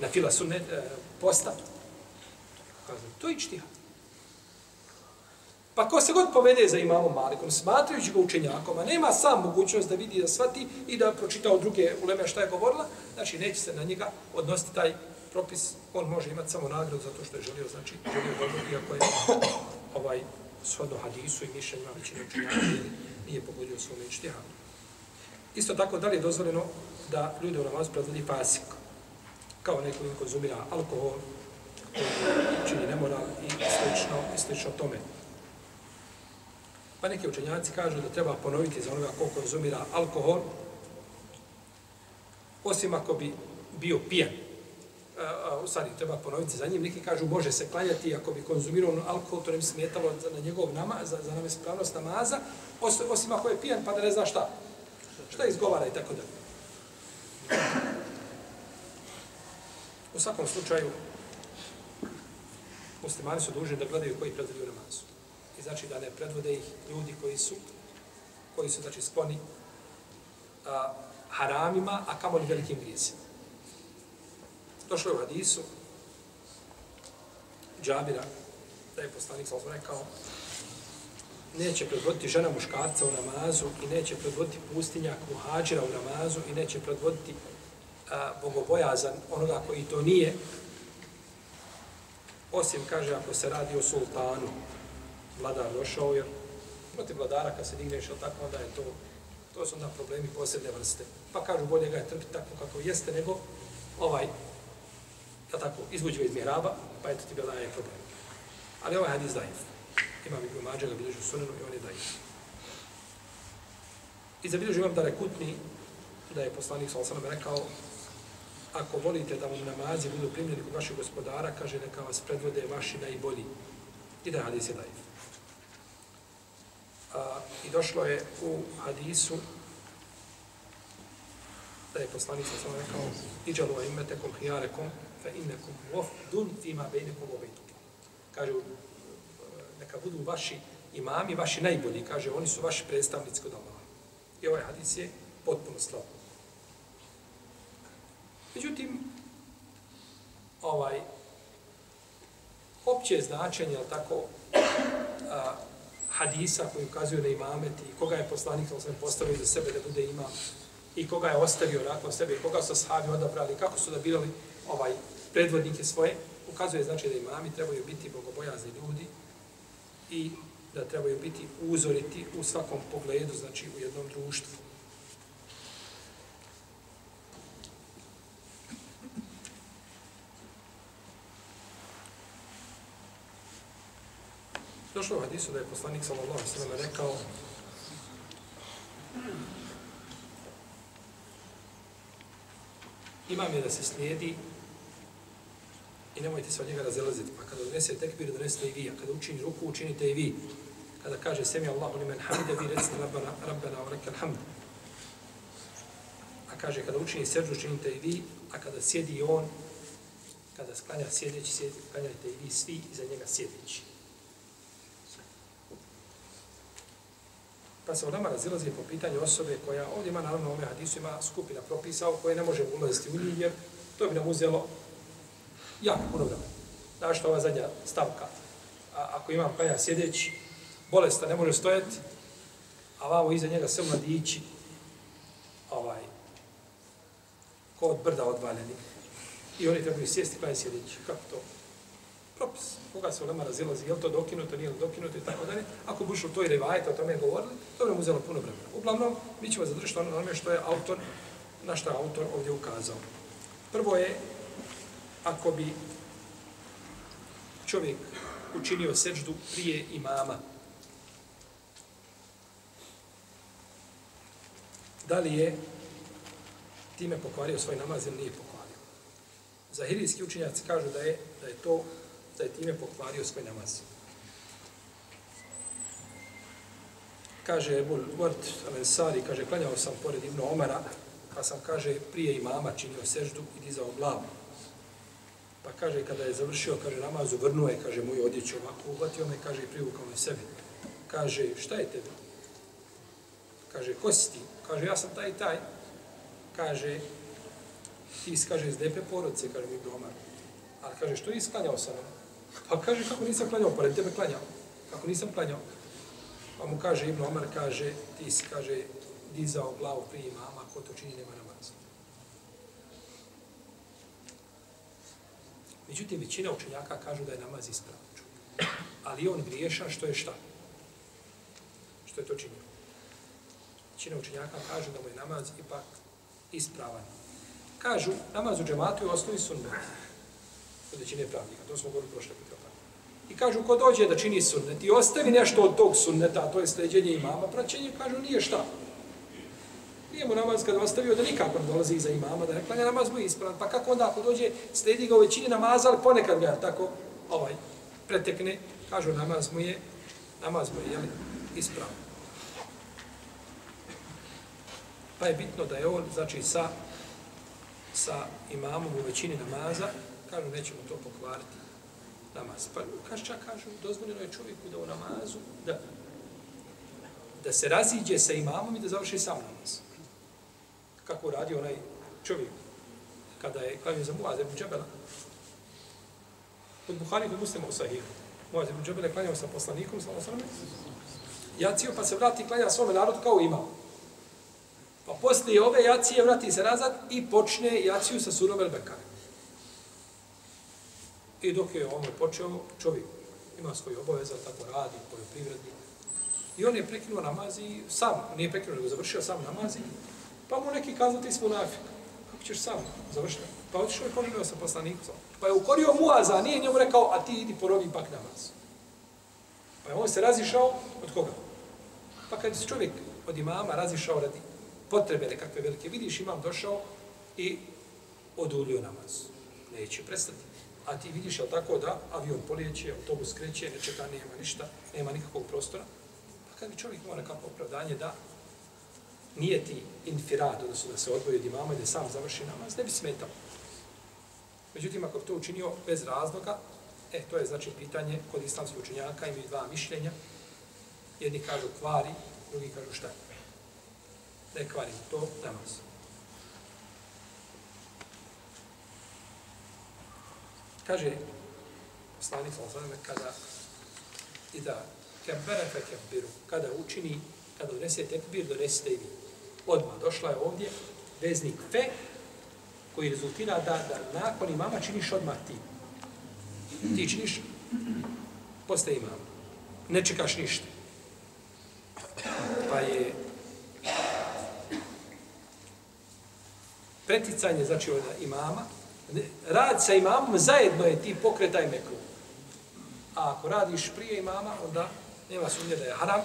B: na fila sunne e, posta. Kaže, to je čtihad. Pa ko se god povede za imamom Malikom, smatrajući ga učenjakom, a nema sam mogućnost da vidi, da svati i da pročita od druge uleme šta je govorila, znači neće se na njega odnositi taj propis, on može imati samo nagradu zato što je želio, znači želio dobro, iako je ovaj shodno hadisu i mišljenjima većina učenjaka nije pogodio svome ištihanu. Isto tako, da li je dozvoljeno da ljudi u namazu predvodi pasik, kao neko ko konzumira alkohol, čini nemoral i slično, i slično tome. Pa neki učenjaci kažu da treba ponoviti za onoga ko konzumira alkohol, osim ako bi bio pijan. U stvari, treba ponoviti za njim. Neki kažu, može se klanjati ako bi konzumirao ono alkohol, to ne bi smetalo na njegov nama, za, za nam spravnost namaza, osim ako je pijan, pa da ne zna šta. Šta izgovara i tako da. U svakom slučaju, muslimani su dužni da gledaju koji predvodio namazu i znači da ne predvode ih ljudi koji su koji su znači skloni a, haramima, a kamo li velikim grijesima. Došlo je u hadisu Džabira, da je poslanik sa rekao, neće predvoditi žena muškarca u namazu i neće predvoditi pustinjak muhađira u namazu i neće predvoditi a, bogobojazan onoga koji to nije, osim, kaže, ako se radi o sultanu, vladar došao, jer protiv vladara kad se digneš, ali tako, onda je to, to su onda problemi posebne vrste. Pa kažu, bolje ga je trpiti tako kako jeste, nego ovaj, ja tako, izvuđuje iz mihraba, pa eto ti bila je problem. Ali ovaj hadis daif. Imam Ibn Mađe ga bilježi u sunenu i on je dajiv. I za bilježi imam da rekutni, da je poslanik Salasalama rekao, ako volite da vam namazi budu primljeni kod vašeg gospodara, kaže neka vas predvode vaši najbolji. I da hadis je daif. A, I došlo je u hadisu da je poslanik sa sam rekao iđalu a imetekom hijarekom fa innekum dun fima bejnekom obejtu. Kaže, neka budu vaši imami, vaši najbolji, kaže, oni su vaši predstavnici kod Allaha. I ovaj hadis je potpuno slab. Međutim, ovaj, opće značenje, ali tako, a, hadisa koji ukazuju na imamet i koga je poslanik sa osvijem postavio za sebe da bude imam i koga je ostavio nakon sebe i koga su sahabi odabrali, kako su da birali ovaj predvodnike svoje, ukazuje znači da imami trebaju biti bogobojazni ljudi i da trebaju biti uzoriti u svakom pogledu, znači u jednom društvu. Došlo u hadisu da je poslanik sallallahu sallam rekao imam je da se slijedi i nemojte se od njega razilaziti. Pa kada donese tekbir, donesete i vi. A kada učini ruku, učinite i vi. Kada kaže semi Allahu li men hamide, vi recite rabbana, rabbana wa rekal hamd. A kaže, kada učini seđu, učinite i vi, a kada sjedi on, kada sklanja sjedeći, sjedi, sklanjajte i vi svi iza njega sjedeći. Pa se u razilazi po pitanju osobe koja ovdje ima, naravno, ome hadisu ima skupina propisa o koje ne može ulaziti u njih, jer to bi nam uzelo jako puno vremena. Znaš što ova zadnja stavka? A, ako imam pa klanja sjedeći, bolesta, ne može stojati, a vamo iza njega sve mladići, ovaj, ko od brda odvaljeni. I oni trebaju sjesti pa klanja sjedeći. Kako to? Propis. Koga se ulema razilazi, je li to dokinuto, nije li dokinuto i tako dalje. Ako buš to i revajete, o tome govorili, to bi nam uzelo puno vremena. Uglavnom, mi ćemo zadržati ono onome što je autor, na što je autor ovdje ukazao. Prvo je, ako bi čovjek učinio seđdu prije imama, da li je time pokvario svoj namaz ili nije pokvario. Zahirijski učinjaci kažu da je, da je to, da je time pokvario svoj namaz. Kaže Ebul Vrt Al-Ansari, kaže, klanjao sam pored Ibnu Omara, pa sam, kaže, prije imama činio seždu i dizao glavu. Pa kaže, kada je završio, kaže, namazu, vrnuo je, kaže, moju odjeću ovako, uhvatio me, kaže, i privukao me sebi. Kaže, šta je tebi? Kaže, ko si ti? Kaže, ja sam taj i taj. Kaže, ti iskaže kaže, iz lepe porodice, kaže mi doma. Ali kaže, što je isklanjao sa mnom? Pa kaže, kako nisam klanjao? Pored tebe klanjao. Kako nisam klanjao? Pa mu kaže, Ibn Omar kaže, ti si, kaže, dizao glavu prije imama, ko to čini, nema namaza. Međutim, većina učenjaka kažu da je namaz ispravan. Ali on griješa što je šta? Što je to činio? Većina učenjaka kažu da mu je namaz ipak ispravan. Kažu, namaz u džematu je osnovi sunnet. Od većine pravnika, to smo govorili prošle put. I kažu, ko dođe da čini sunnet i ostavi nešto od tog sunneta, a to je sleđenje imama, praćenje, kažu, nije šta. Nije mu namaz kada ostavio da nikako ne dolazi iza imama, da ne klanja namaz mu ispravan. Pa kako onda ako dođe, sledi ga u većini namaza, ali ponekad ga tako ovaj, pretekne, kažu namaz mu je, namaz mu je, jel, ispravan. Pa je bitno da je on, znači, sa, sa imamom u većini namaza, kažu, nećemo to pokvariti namaz. Pa kaže, čak kažu, dozvoljeno je čovjeku da u namazu, da, da se raziđe sa imamom i da završi sam namaz. Kako radi onaj čovjek kada je klanio za Muaz ibn Džebela. Od Buhari kod muslima u Sahihu. Muaz ibn Džebela je klanjao sa poslanikom, sa osrame. Jacio pa se vrati i klanja svome narodu kao imao. Pa poslije ove jacije vrati se nazad i počne jaciju sa surom Elbekare. I dok je ono počeo, čovjek ima svoje obaveza, tako radi, poljoprivrednik. I on je prekinuo namaz i sam, nije prekinuo, nego završio sam namaz i pa mu neki kazao ti smo nafik. Kako ćeš sam završiti? Pa otišao je poželio sa poslanikom. Pa je ukorio Muaza, nije njemu rekao, a ti idi porovi pak namaz. Pa je on se razišao od koga? Pa kad se čovjek od imama razišao radi potrebe nekakve velike, vidiš imam došao i odulio namaz. Neće prestati. A ti vidiš, jel tako, da avion polijeće, autobus kreće, nečega nema ništa, nema nikakvog prostora. Pa kad bi čovjek imao nekako opravdanje da nije ti infirad, odnosno da se odvoji od imama i da sam završi namaz, ne bi smetao. Međutim, ako bi to učinio bez razloga, e, to je znači pitanje kod islamskih učenjaka, imaju dva mišljenja. Jedni kažu kvari, drugi kažu šta je ne kvari to namaz. Kaže poslanik sa osvrame kada i da kembere fe kembiru, kada učini, kada donese tekbir, donesite i vi. Odmah došla je ovdje veznik fe koji rezultira da, da nakon imama činiš odmah ti. Ti činiš posle imama. Ne čekaš ništa. Pa je preticanje, znači od imama, rad sa imamom zajedno je ti pokretaj mekru. A ako radiš prije imama, onda nema sumnje da je haram,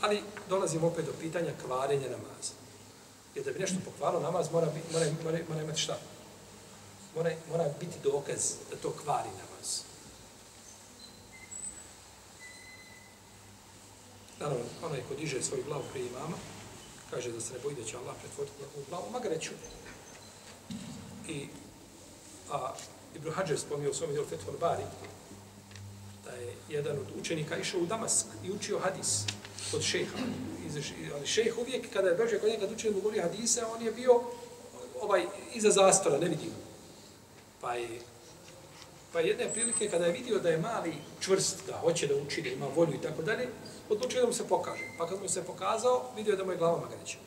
B: ali dolazimo opet do pitanja kvarenja namaza. Jer da bi nešto pokvalo namaz, mora, bi, mora, mora, mora imati šta? Mora, mora biti dokaz da to kvari namaz. Naravno, onaj ko diže svoju glavu prije imama, kaže da se ne boji da će Allah pretvoriti njegovu glavu, magareću. I a, Ibn Hađer spomnio u svom djelu Fethul Bari, da je jedan od učenika išao u Damask i učio hadis kod šeha. Ali šejh uvijek kada je došao kod njega da učio mu govori hadise, on je bio ovaj iza zastora, ne vidim. Pa je Pa jedne prilike kada je vidio da je mali čvrst, da hoće da uči, da ima volju i tako dalje, odlučio da mu se pokaže. Pa kad mu se pokazao, vidio je da mu je glava magreća.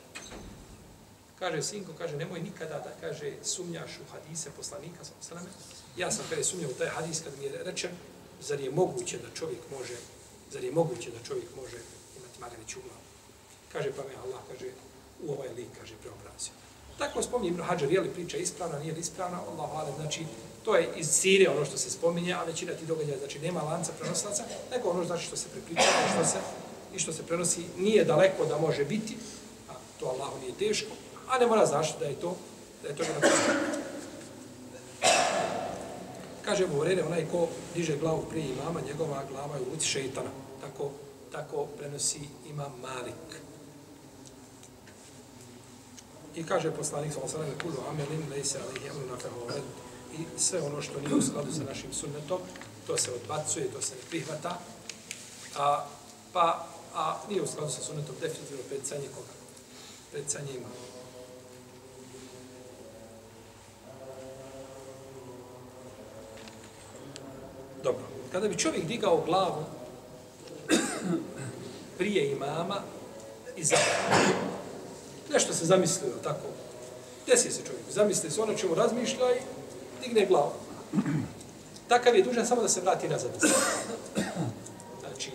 B: Kaže sinko, kaže, nemoj nikada da, kaže, sumnjaš u hadise poslanika, sa sveme. Ja sam kada je sumnjao u taj hadis kad mi je rečen, zar je moguće da čovjek može, zar je moguće da čovjek može imati magariću u glavu. Kaže, pa me Allah, kaže, u ovaj lik, kaže, preobrazio. Tako spominje Ibn Hajar, je li priča ispravna, nije li ispravna, Allah, ali, znači, To je iz Sirije ono što se spominje, a većina ti događaja, znači nema lanca prenosilaca, nego ono znači što se prepričava što se, i što se prenosi nije daleko da može biti, a to Allahu nije teško, a ne mora znaš da je to, da je to bilo Kaže mu Vrede, onaj ko diže glavu prije imama, njegova glava je u luci šeitana. Tako, tako prenosi imam Malik. I kaže poslanik, sallallahu alejhi ve sellem, kullu amelin laysa alayhi amrun fa huwa i sve ono što nije u skladu sa našim sunnetom, to se odbacuje, to se ne prihvata, a, pa, a nije u skladu sa sunnetom definitivno predsanje koga? Predsanje ima. Dobro, kada bi čovjek digao glavu *clears throat* prije imama i za nešto se zamislio tako, desi se čovjek, zamisli se ono čemu razmišlja i digne glavu. *clears throat* Takav je dužan samo da se vrati nazad. *clears throat* Znači,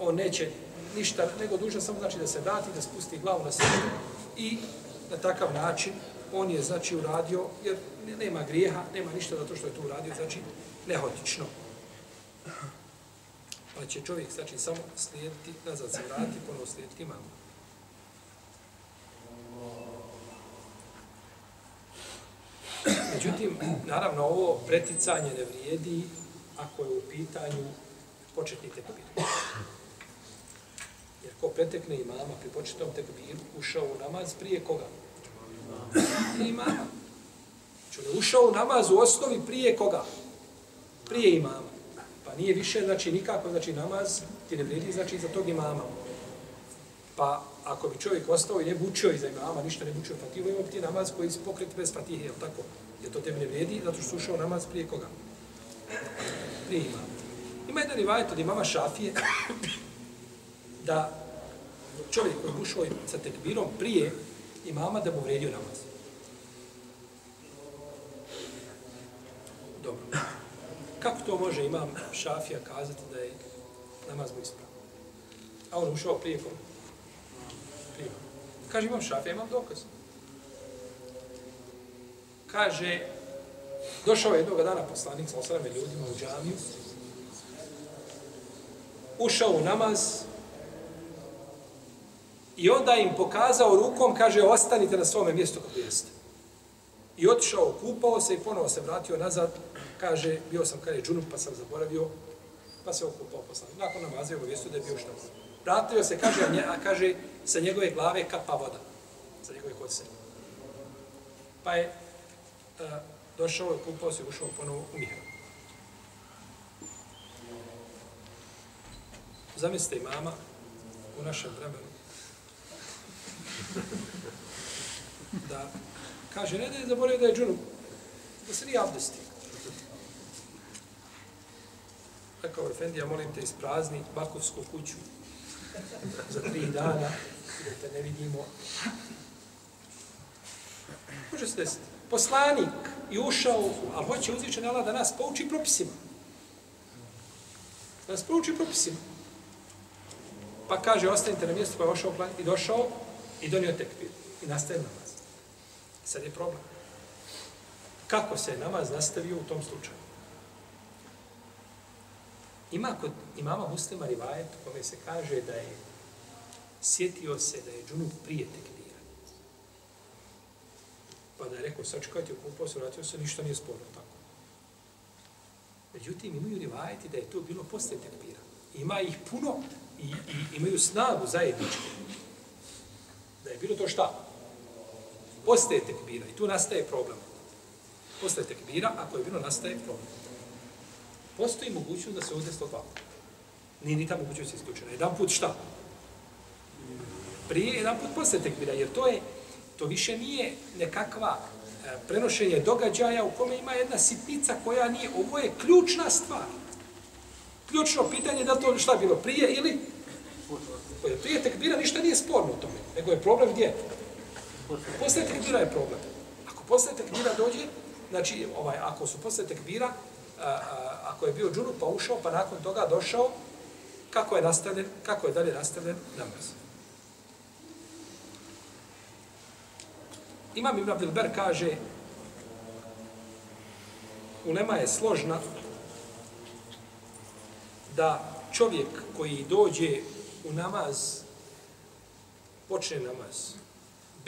B: on neće ništa, nego dužan samo znači da se vrati, da spusti glavu na sebe i na takav način on je znači uradio, jer nema grijeha, nema ništa zato što je to uradio, znači nehotično. Pa će čovjek znači samo slijediti, nazad se vrati, ponovo slijediti mamu. Međutim, naravno, ovo preticanje ne vrijedi ako je u pitanju početni tekbir. Jer ko pretekne imama pri početnom tekbiru, ušao u namaz prije koga? Prije imama. Čuli, ušao u namaz u osnovi prije koga? Prije imama. Pa nije više, znači, nikako, znači, namaz ti ne vrijedi, znači, za tog imama. Pa, ako bi čovjek ostao i ne bučio iza imama, ništa ne bučio fatihu, pa ima ti namaz koji je pokret bez fatihe, je tako? Jer to tebi ne vrijedi, zato što slušao namaz prije koga? Prije imama. Ima jedan rivajet od imama Šafije, *coughs* da čovjek koji je ušao sa tekbirom prije imama da mu vredio namaz. Dobro. Kako to može imam Šafija kazati da je namaz mu ispravan? A on ušao prije koga? Prije. Kaže imam Šafija, imam dokaz kaže, došao je jednog dana poslanik sa osrame ljudima u džamiju, ušao u namaz i onda im pokazao rukom, kaže, ostanite na svome mjestu kako jeste. I otišao, kupao se i ponovo se vratio nazad, kaže, bio sam kada je džunup, pa sam zaboravio, pa se okupao poslan. Nakon namaza je obavijestio da je bio šta. Vratio se, kaže, a kaže, sa njegove glave kapa voda, sa njegove kose. Pa je a, došao je, kupao se, ušao ponovo u mihra. Zamislite i mama u našem vremenu da kaže, ne da je zaboravio da je džunu, da se nije abdestio. Rekao Efendija, ja molim te isprazni Bakovsku kuću za tri dana, da te ne vidimo. Može se desiti poslanik i ušao, ali hoće uzvičan Allah da nas pouči propisima. Da nas pouči propisima. Pa kaže, ostanite na mjestu pa je ošao plan i došao i donio tekbir. I nastaje nam. Sad je problem. Kako se namaz nastavio u tom slučaju? Ima kod imama muslima rivajet kome se kaže da je sjetio se da je džunup prije tekbira. Pa da je rekao, sačekajte, okupao se, vratio se, ništa nije sporno tako. Međutim, imaju rivajeti da je to bilo posle tekbira. Ima ih puno i, i imaju snagu zajedničku. Da je je bilo to šta? Postaje tekbira i tu nastaje problem. Postaje tekbira, ako je bilo nastaje problem. Postoji mogućnost da se uzde sto. Nije ni ta mogućnost isključena. Jedan put šta? Prije, jedan put postaje tekbira, jer to je, to više nije nekakva e, prenošenje događaja u kome ima jedna sitnica koja nije, ovo je ključna stvar. Ključno pitanje je da to šta bilo prije ili prije tekbira ništa nije sporno u tome, nego je problem gdje? Posle tekbira je problem. Ako posle tekbira dođe, znači, ovaj, ako su posle tekbira, a, a, ako je bio džunup pa ušao, pa nakon toga došao, kako je nastavljen, kako je dalje nastavljen namaz. Imam Ibn Abdelber kaže, ulema je složna da čovjek koji dođe u namaz, počne namaz,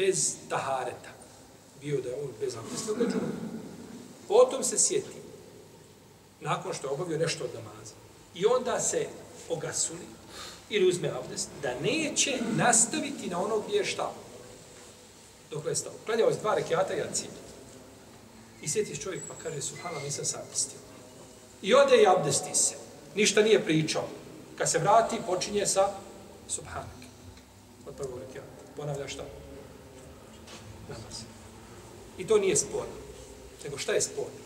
B: bez tahareta, bio da je on bez abdesta, Potom se sjeti, nakon što je obavio nešto od namaza, i onda se ogasuli, ili uzme abdest, da neće nastaviti na ono gdje je šta. Dok je stao. Klanjao je dva rekiata i cilj. I sjetiš čovjek pa kaže, suhala, nisam se abdestio. I ode i abdesti se. Ništa nije pričao. Kad se vrati, počinje sa subhanak. Od prvog rekiata. Ponavlja šta? Namaz. I to nije sporno. Nego šta je sporno?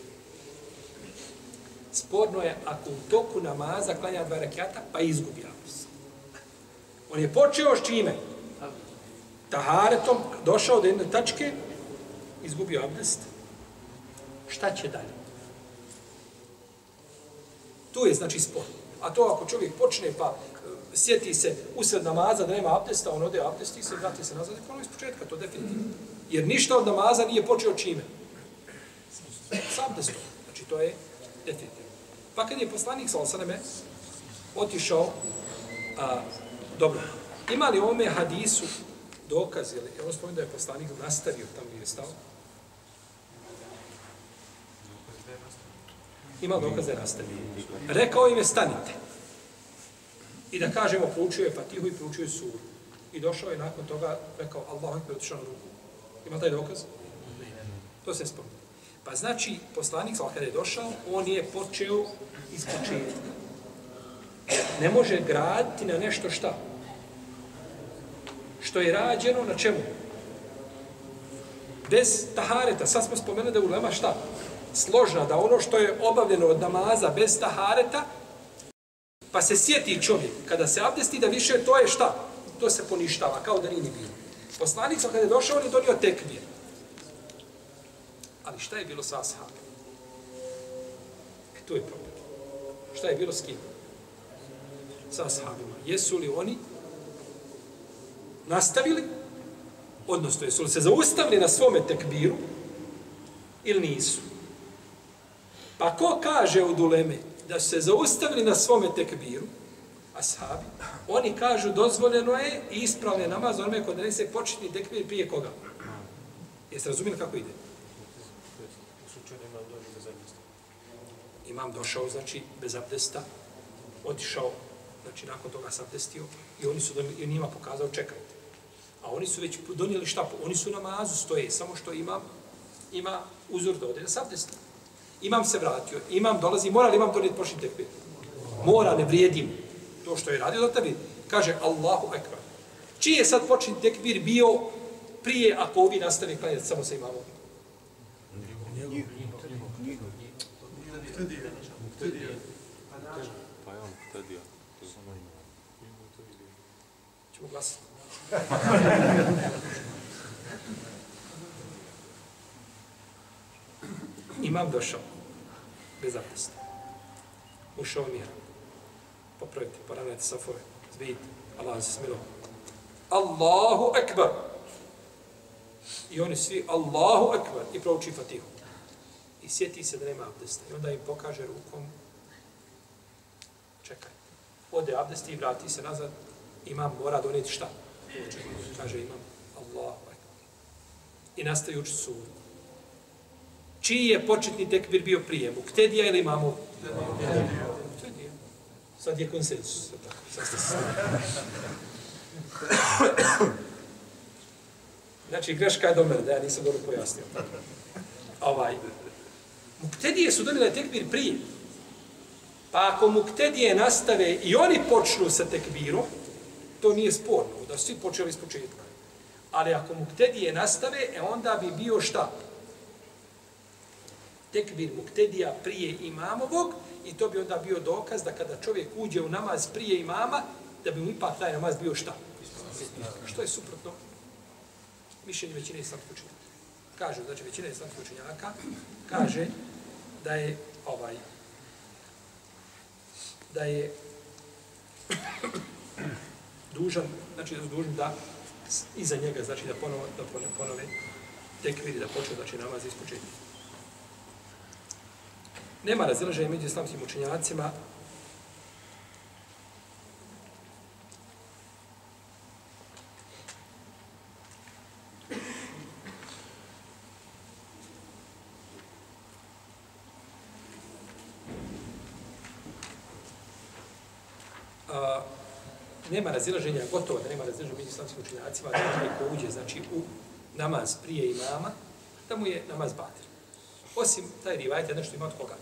B: Sporno je ako u toku namaza klanja dva rekiata, pa izgubi abdest. On je počeo s čime? Taharetom, došao do jedne tačke, izgubio abdest. Šta će dalje? Tu je znači sporno. A to ako čovjek počne pa e, sjeti se usred namaza da nema abdesta, on ode abdest i se vrati se nazad i ponovo iz početka, to definitivno. Jer ništa od namaza nije počeo čime? S abdestom. Znači to je definitivno. Pa kad je poslanik sa osaneme otišao, a, dobro, ima li ovome hadisu dokaz, ili, evo spomenu da je poslanik nastavio tamo gdje je stao, ima dokaz da je nastavio. Rekao im je stanite. I da kažemo, proučio je Fatihu i proučio je suru. I došao je nakon toga, rekao, Allah je otišao na ruku. Ima taj dokaz? To se spomenu. Pa znači, poslanik, kada je došao, on je počeo iz početka. Ne može graditi na nešto šta? Što je rađeno na čemu? Bez tahareta. Sad smo spomenuli da je ulema šta? Složna, da ono što je obavljeno od namaza bez tahareta, pa se sjeti čovjek, kada se abdesti, da više to je šta? To se poništava, kao da nije bilo. Poslanik sam kada je došao, on je donio tekbir. Ali šta je bilo sa ashabima? E, tu je problem. Šta je bilo s kim? Sa ashabima. Jesu li oni nastavili? Odnosno, jesu li se zaustavili na svome tekbiru? Ili nisu? Pa ko kaže u Duleme da se zaustavili na svome tekbiru? Ashabi. Oni kažu dozvoljeno je i ispravljen namaz onome ko donese početni tekbir prije koga? Jeste razumijeli kako ide? imam došao, znači, bez abdesta, otišao, znači, nakon toga se abdestio i oni su i njima pokazao, čekajte. A oni su već donijeli šta? Oni su na namazu stoje, samo što imam, ima uzor da ode na se. Imam se vratio, imam dolazi, mora li imam donijeti početni tekbir? Mora, ne vrijedim to što je radio za tebi. Kaže Allahu ekber. Čiji je sad počni tekbir bio prije ako ovi nastavi klanjati samo sa imamom? Pa je on Muhtedija. To samo ima. Ćemo glasiti. Imam došao. Bez abdesta. Ušao mir. Popravite, poravnajte safove. Zvidite. Allah se smilo. Allahu ekber. I oni svi Allahu ekber. I prouči fatihu i sjeti se da nema abdesta. I onda im pokaže rukom, čekaj, ode abdesti i vrati se nazad, imam, mora donijeti šta? Kaže imam, Allahu ekber. I nastaje učiti suru. Čiji je početni tekbir bio prije? Muktedija ili imamo? Muktedija. Sad je konsensus. Znači, greška je do mene, da ja nisam dobro pojasnio. Ovaj. Muktedije su donile tekbir prije. Pa ako muktedije nastave i oni počnu sa tekbirom, to nije sporno, da su svi počeli iz početka. Ali ako muktedije nastave, e onda bi bio šta? Tekbir muktedija prije imamovog i to bi onda bio dokaz da kada čovjek uđe u namaz prije imama, da bi mu ipak taj namaz bio šta? Što je suprotno mišljenje većine islamskih učenjaka. Kažu, znači većina islamskih učenjaka kaže da je ovaj da je dužan, znači da je dužan da iza njega, znači da ponove, da ponove, ponove tekviri, da počne, znači namaz ispočeti. Nema razilaženja među islamskim učenjacima nema razilaženja, gotovo da nema razilaženja među islamskim učenjacima, da onaj ko uđe, znači, u namaz prije imama, da mu je namaz batir. Osim taj rivajt nešto ima od koga?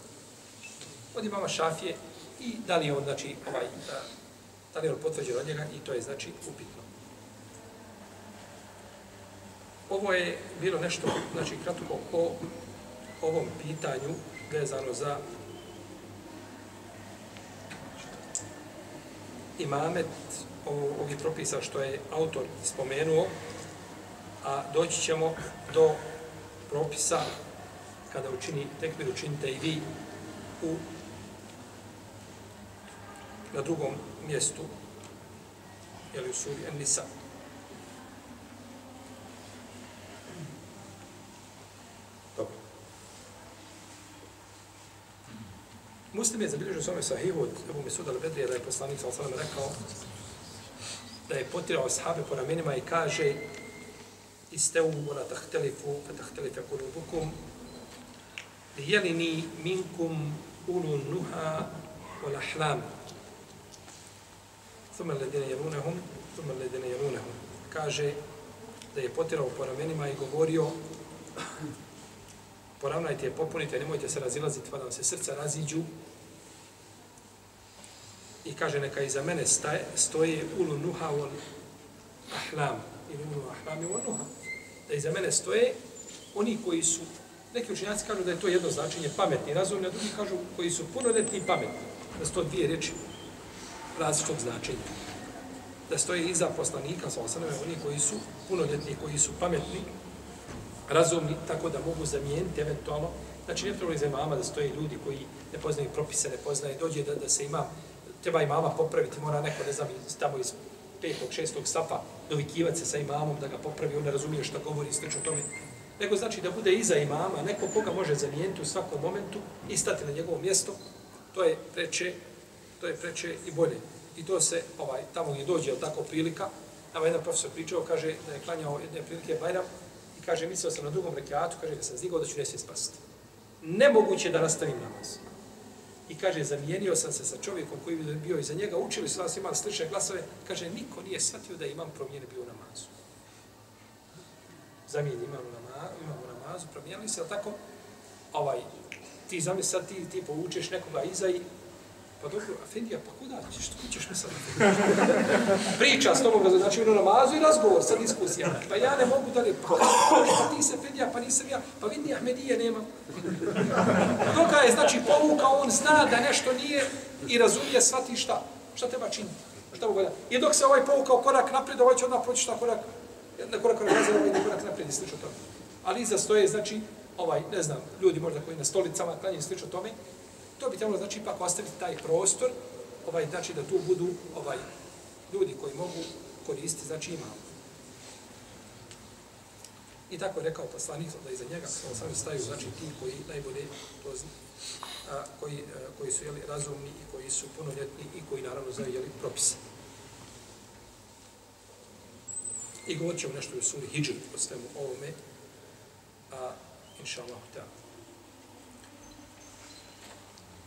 B: Od imama šafije i da li je on, znači, ovaj, da, da li je on potvrđen od njega i to je, znači, upitno. Ovo je bilo nešto, znači, kratko o ovom pitanju vezano za imamet ovih propisa što je autor spomenuo, a doći ćemo do propisa kada učini tekbir, učinite i vi u, na drugom mjestu, jel u suri An-Nisa. Muslim je zabilježio svome sahihu od Ebu Mesuda al-Bedrija da je poslanik sa osalam rekao da je potirao sahabe po ramenima i kaže istevu la tahtelifu tahtelife kulubukum lijelini minkum ulu nuha wal ahlam thumma alladine jelunahum thumma alladine jelunahum kaže da je potirao po ramenima i govorio poravnajte je, popunite, nemojte se razilaziti, pa da vam se srca raziđu. I kaže, neka iza mene staje, stoje ulu nuha on ahlam, ili ulu ahlam i nuha. Da iza mene stoje oni koji su, neki učenjaci kažu da je to jedno značenje pametni, razumni, a drugi kažu koji su punoletni i pametni. Da su to dvije reči različitog značenja. Da stoje iza poslanika, sa osanove, oni koji su punoljetni, koji su pametni, razumni, tako da mogu zamijeniti eventualno. Znači, ne treba za imama da stoje ljudi koji ne poznaju propise, ne poznaju, dođe da, da se ima, treba imama popraviti, mora neko, ne znam, tamo iz petog, šestog safa dovikivati se sa imamom da ga popravi, on ne razumije šta govori i slično tome. Nego znači da bude iza imama, neko koga može zamijeniti u svakom momentu i stati na njegovo mjesto, to je preče, to je preče i bolje. I to se, ovaj, tamo gdje dođe, je tako prilika, nama jedan profesor pričao, kaže da je klanjao jedne prilike Bajram, kaže, mislio sam na drugom rekiatu, kaže, da sam zdigao da ću nesvije spasiti. Nemoguće da nastavim namaz. I kaže, zamijenio sam se sa čovjekom koji bi bio iza njega, učili su nas imali slične glasove, kaže, niko nije shvatio da imam promijene bio u namazu. Zamijeni imam u namazu, imam u namazu, promijenili se, ali tako, ovaj, ti zamisli sad, ti, ti povučeš nekoga iza i Pa dobro, Afendija, pa kuda ćeš, što ćeš mi sad? Priča s tobom, znači ono namazu i razgovor, sad diskusija. Pa ja ne mogu dalje, pa, pa ti se Afendija, pa nisam ja, pa vidi Ahmedije nema. Doka je, znači, povuka, on zna da nešto nije i razumije, shvati šta, šta treba činiti. Šta mogu I dok se ovaj povukao korak naprijed, ovaj će odmah proći šta korak, jedna korak korak nazad, ovaj korak naprijed i slično tome. Ali iza stoje, znači, ovaj, ne znam, ljudi možda koji na stolicama klanjaju slično tome, To bi trebalo znači ipak ostaviti taj prostor, ovaj znači da tu budu ovaj ljudi koji mogu koristiti znači imamo. I tako je rekao poslanik da iza njega samo staju znači ti koji najbolje to zna, a, koji, a, koji su jeli, razumni i koji su punoljetni i koji naravno znaju jeli, propise. I govorit ćemo nešto u suri Hidžr o svemu ovome, a inša Allah,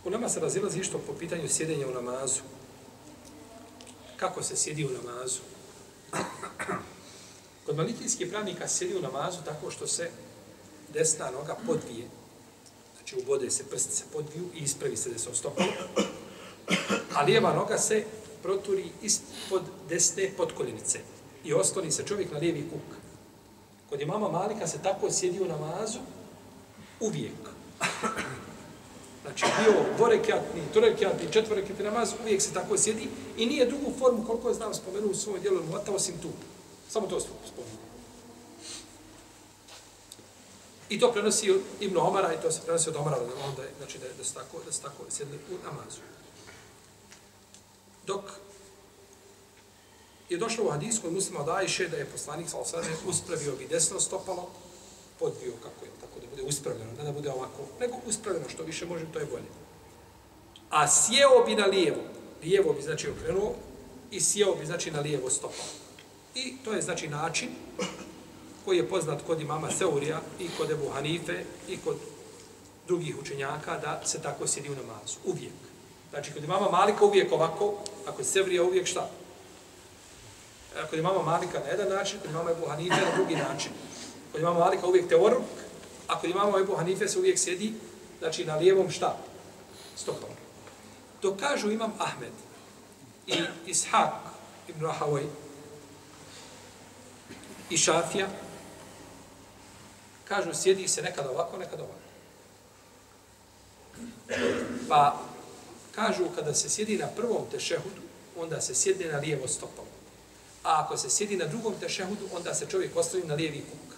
B: U nama se razilazi što po pitanju sjedenja u namazu. Kako se sjedi u namazu? Kod malitijskih pravnika sjedi u namazu tako što se desna noga podvije, znači ubode se, prsti se podviju i ispravi se desno stopalo, a lijeva noga se proturi ispod desne podkoljenice i osloni se čovjek na lijevi kuk. Kod imama Malika se tako sjedi u namazu uvijek. Znači, bio dvorekjatni, trorekjatni, četvorekjatni namaz, uvijek se tako sjedi i nije drugu formu, koliko je znam, spomenuo u svojom dijelu Mota, osim tu. Samo to spomenuo. I to prenosi Ibn Omara i to se prenosi od Omara, onda, znači da, da, se tako, da se tako sjedli u namazu. Dok je došlo u hadijskom muslima od Ajše da je poslanik sa osade uspravio bi desno stopalo, podvio kako je, tako bude uspravljeno, ne da bude ovako, nego uspravljeno što više može, to je bolje. A sjeo bi na lijevo, lijevo bi znači okrenuo i sjeo bi znači na lijevo stopalo. I to je znači način koji je poznat kod imama Seurija i kod Ebu Hanife i kod drugih učenjaka da se tako sjedi u namazu. Uvijek. Znači, kod imama Malika uvijek ovako, a kod Sevrija uvijek šta? E, kod imama Malika na jedan način, kod imama Ebu Hanife na drugi način. Kod imama Malika uvijek teoruk, a kod imama Ebu Hanife se uvijek sjedi, znači na lijevom šta? Stopom. To kažu imam Ahmed i Ishak ibn Rahavoj i Šafija, kažu sjedi se nekad ovako, nekad ovako. Pa kažu kada se sjedi na prvom tešehudu, onda se sjedi na lijevo stopalo. A ako se sjedi na drugom tešehudu, onda se čovjek ostavi na lijevi kuk.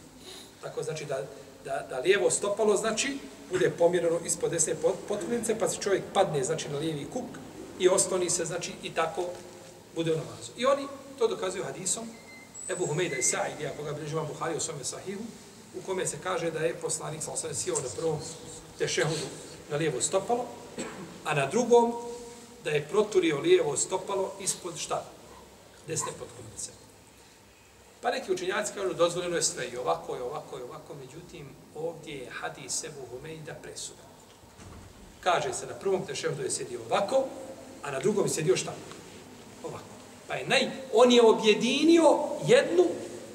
B: Tako znači da, da, da lijevo stopalo znači bude pomjereno ispod desne potpunnice, pa se čovjek padne znači na lijevi kuk i ostoni se znači i tako bude u namazu. I oni to dokazuju hadisom Ebu Humejda i Sa'id, ja koga bližu vam Buhari u svome sahihu, u kome se kaže da je poslanik sa osam sjeo na prvom tešehudu na lijevo stopalo, a na drugom da je proturio lijevo stopalo ispod šta? Desne potkonjice. Pa neki učenjaci kažu dozvoljeno je sve i ovako i ovako i ovako, međutim ovdje je hadis Ebu Humejda presuda. Kaže se na prvom tešehdu je sjedio ovako, a na drugom je sjedio šta? Ovako. Pa je naj, on je objedinio jednu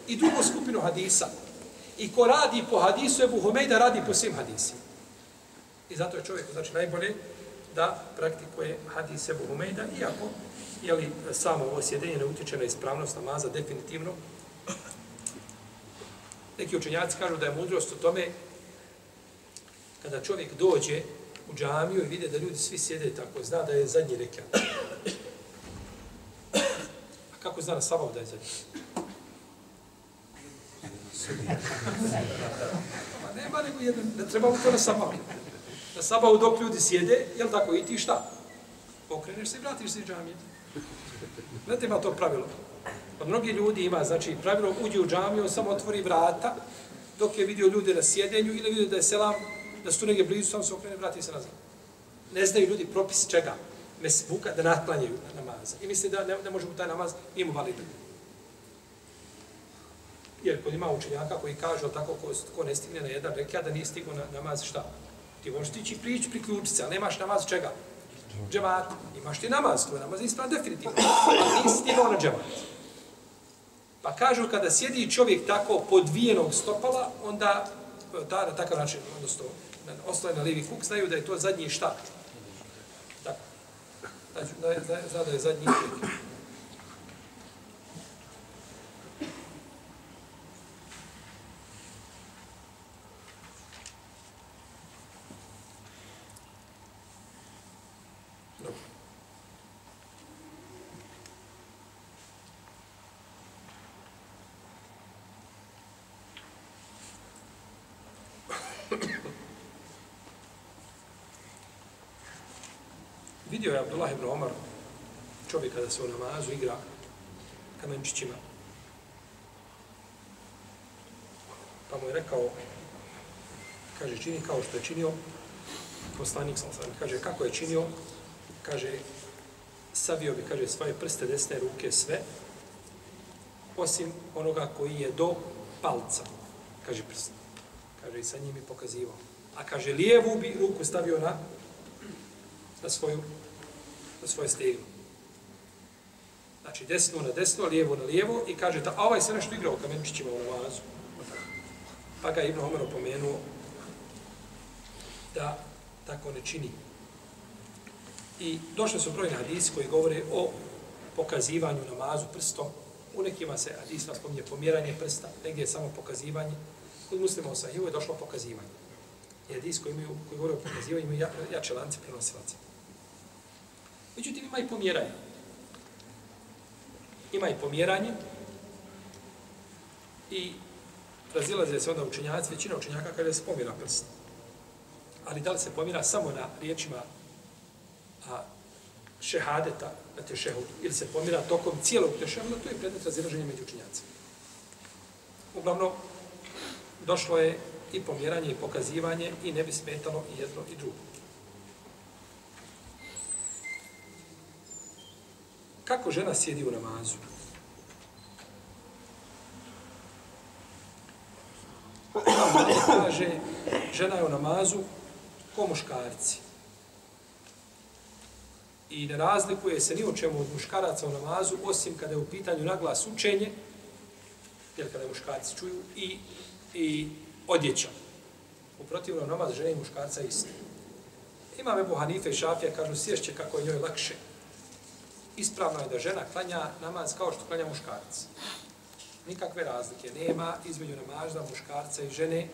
B: i drugu skupinu hadisa. I ko radi po hadisu Ebu Humejda, radi po svim hadisima. I zato je čovjek, znači, najbolje da praktikuje hadis Ebu Humejda, iako jeli, samo ovo sjedenje ne utječe na ispravnost namaza, definitivno. Neki učenjaci kažu da je mudrost u tome kada čovjek dođe u džamiju i vide da ljudi svi sjede tako, zna da je zadnji rekat. A kako zna na sabav da je zadnji? Pa nema nego jedan, ne treba to na sabav. Na sabav dok ljudi sjede, jel tako, i ti šta? Pokreneš se i vratiš se iz džamije. Znate ima to pravilo. Od mnogi ljudi ima, znači, pravilo uđe u džamiju, samo otvori vrata, dok je vidio ljude na sjedenju ili vidio da je selam, da su tu negdje blizu, samo se okrene vrati se nazad. Ne znaju ljudi propis čega? Mesbuka, da natlanjaju namaz. I misli da ne, ne može mu taj namaz, nije mu validan. Jer kod ima učenjaka koji kažu tako ko, ko ne stigne na jedan rekja da nije stigao na namaz šta? Ti možeš tići prići priključiti se, ali nemaš namaz čega? Džemat. Imaš ti namaz, tvoj namaz je ispravan definitivno. Ali nisi stigao na džemat. Pa kažu kada sjedi čovjek tako podvijenog stopala, onda e, ta, na takav način, odnosno, ostaje na livi kuk, znaju da je to zadnji šta. Tako. Znači, da je, da je, da je zadnji kuk. Vidio je Abdullah ibn Omar, čovjek kada se u namazu igra kamenčićima. Pa mu je rekao, kaže, čini kao što je činio, poslanik sam sam, kaže, kako je činio, kaže, savio bi, kaže, svoje prste desne ruke sve, osim onoga koji je do palca, kaže prst. Kaže, i sa njim je pokazivao. A kaže, lijevu bi ruku stavio na, na svoju na svoje stegno. Znači, desno na desno, lijevo na lijevo i kaže, da, a ovaj se nešto igrao kamenčićima u namazu. Pa ga je Ibn Omer opomenuo da tako ne čini. I došli su brojni hadisi koji govore o pokazivanju namazu prstom. U nekima se hadisma spominje pomjeranje prsta, negdje je samo pokazivanje. Kod muslima u sahivu je došlo pokazivanje. I hadis koji, imaju, koji govore o pokazivanju imaju jače lance prenosilaca. Međutim, ima i pomjeranje. Ima i pomjeranje i razilaze se onda učenjaci, većina učenjaka kada se pomjera prst. Ali da li se pomjera samo na riječima a, šehadeta na tešehudu ili se pomjera tokom cijelog tešehuda, to je predmet razilaženja među učenjacima. Uglavnom, došlo je i pomjeranje i pokazivanje i ne bi smetalo i jedno i drugo. Kako žena sjedi u namazu? kaže, žena je u namazu ko muškarci. I ne razlikuje se ni o čemu od muškaraca u namazu, osim kada je u pitanju naglas učenje, jer kada muškarci čuju, i, i odjeća. U protivnom namaz žene i muškarca isti. Imam Ebu Hanife i Šafija, kažu, sješće kako je njoj lakše. Ispravno je da žena klanja namaz kao što klanja muškarac. Nikakve razlike nema između namaza muškarca i žene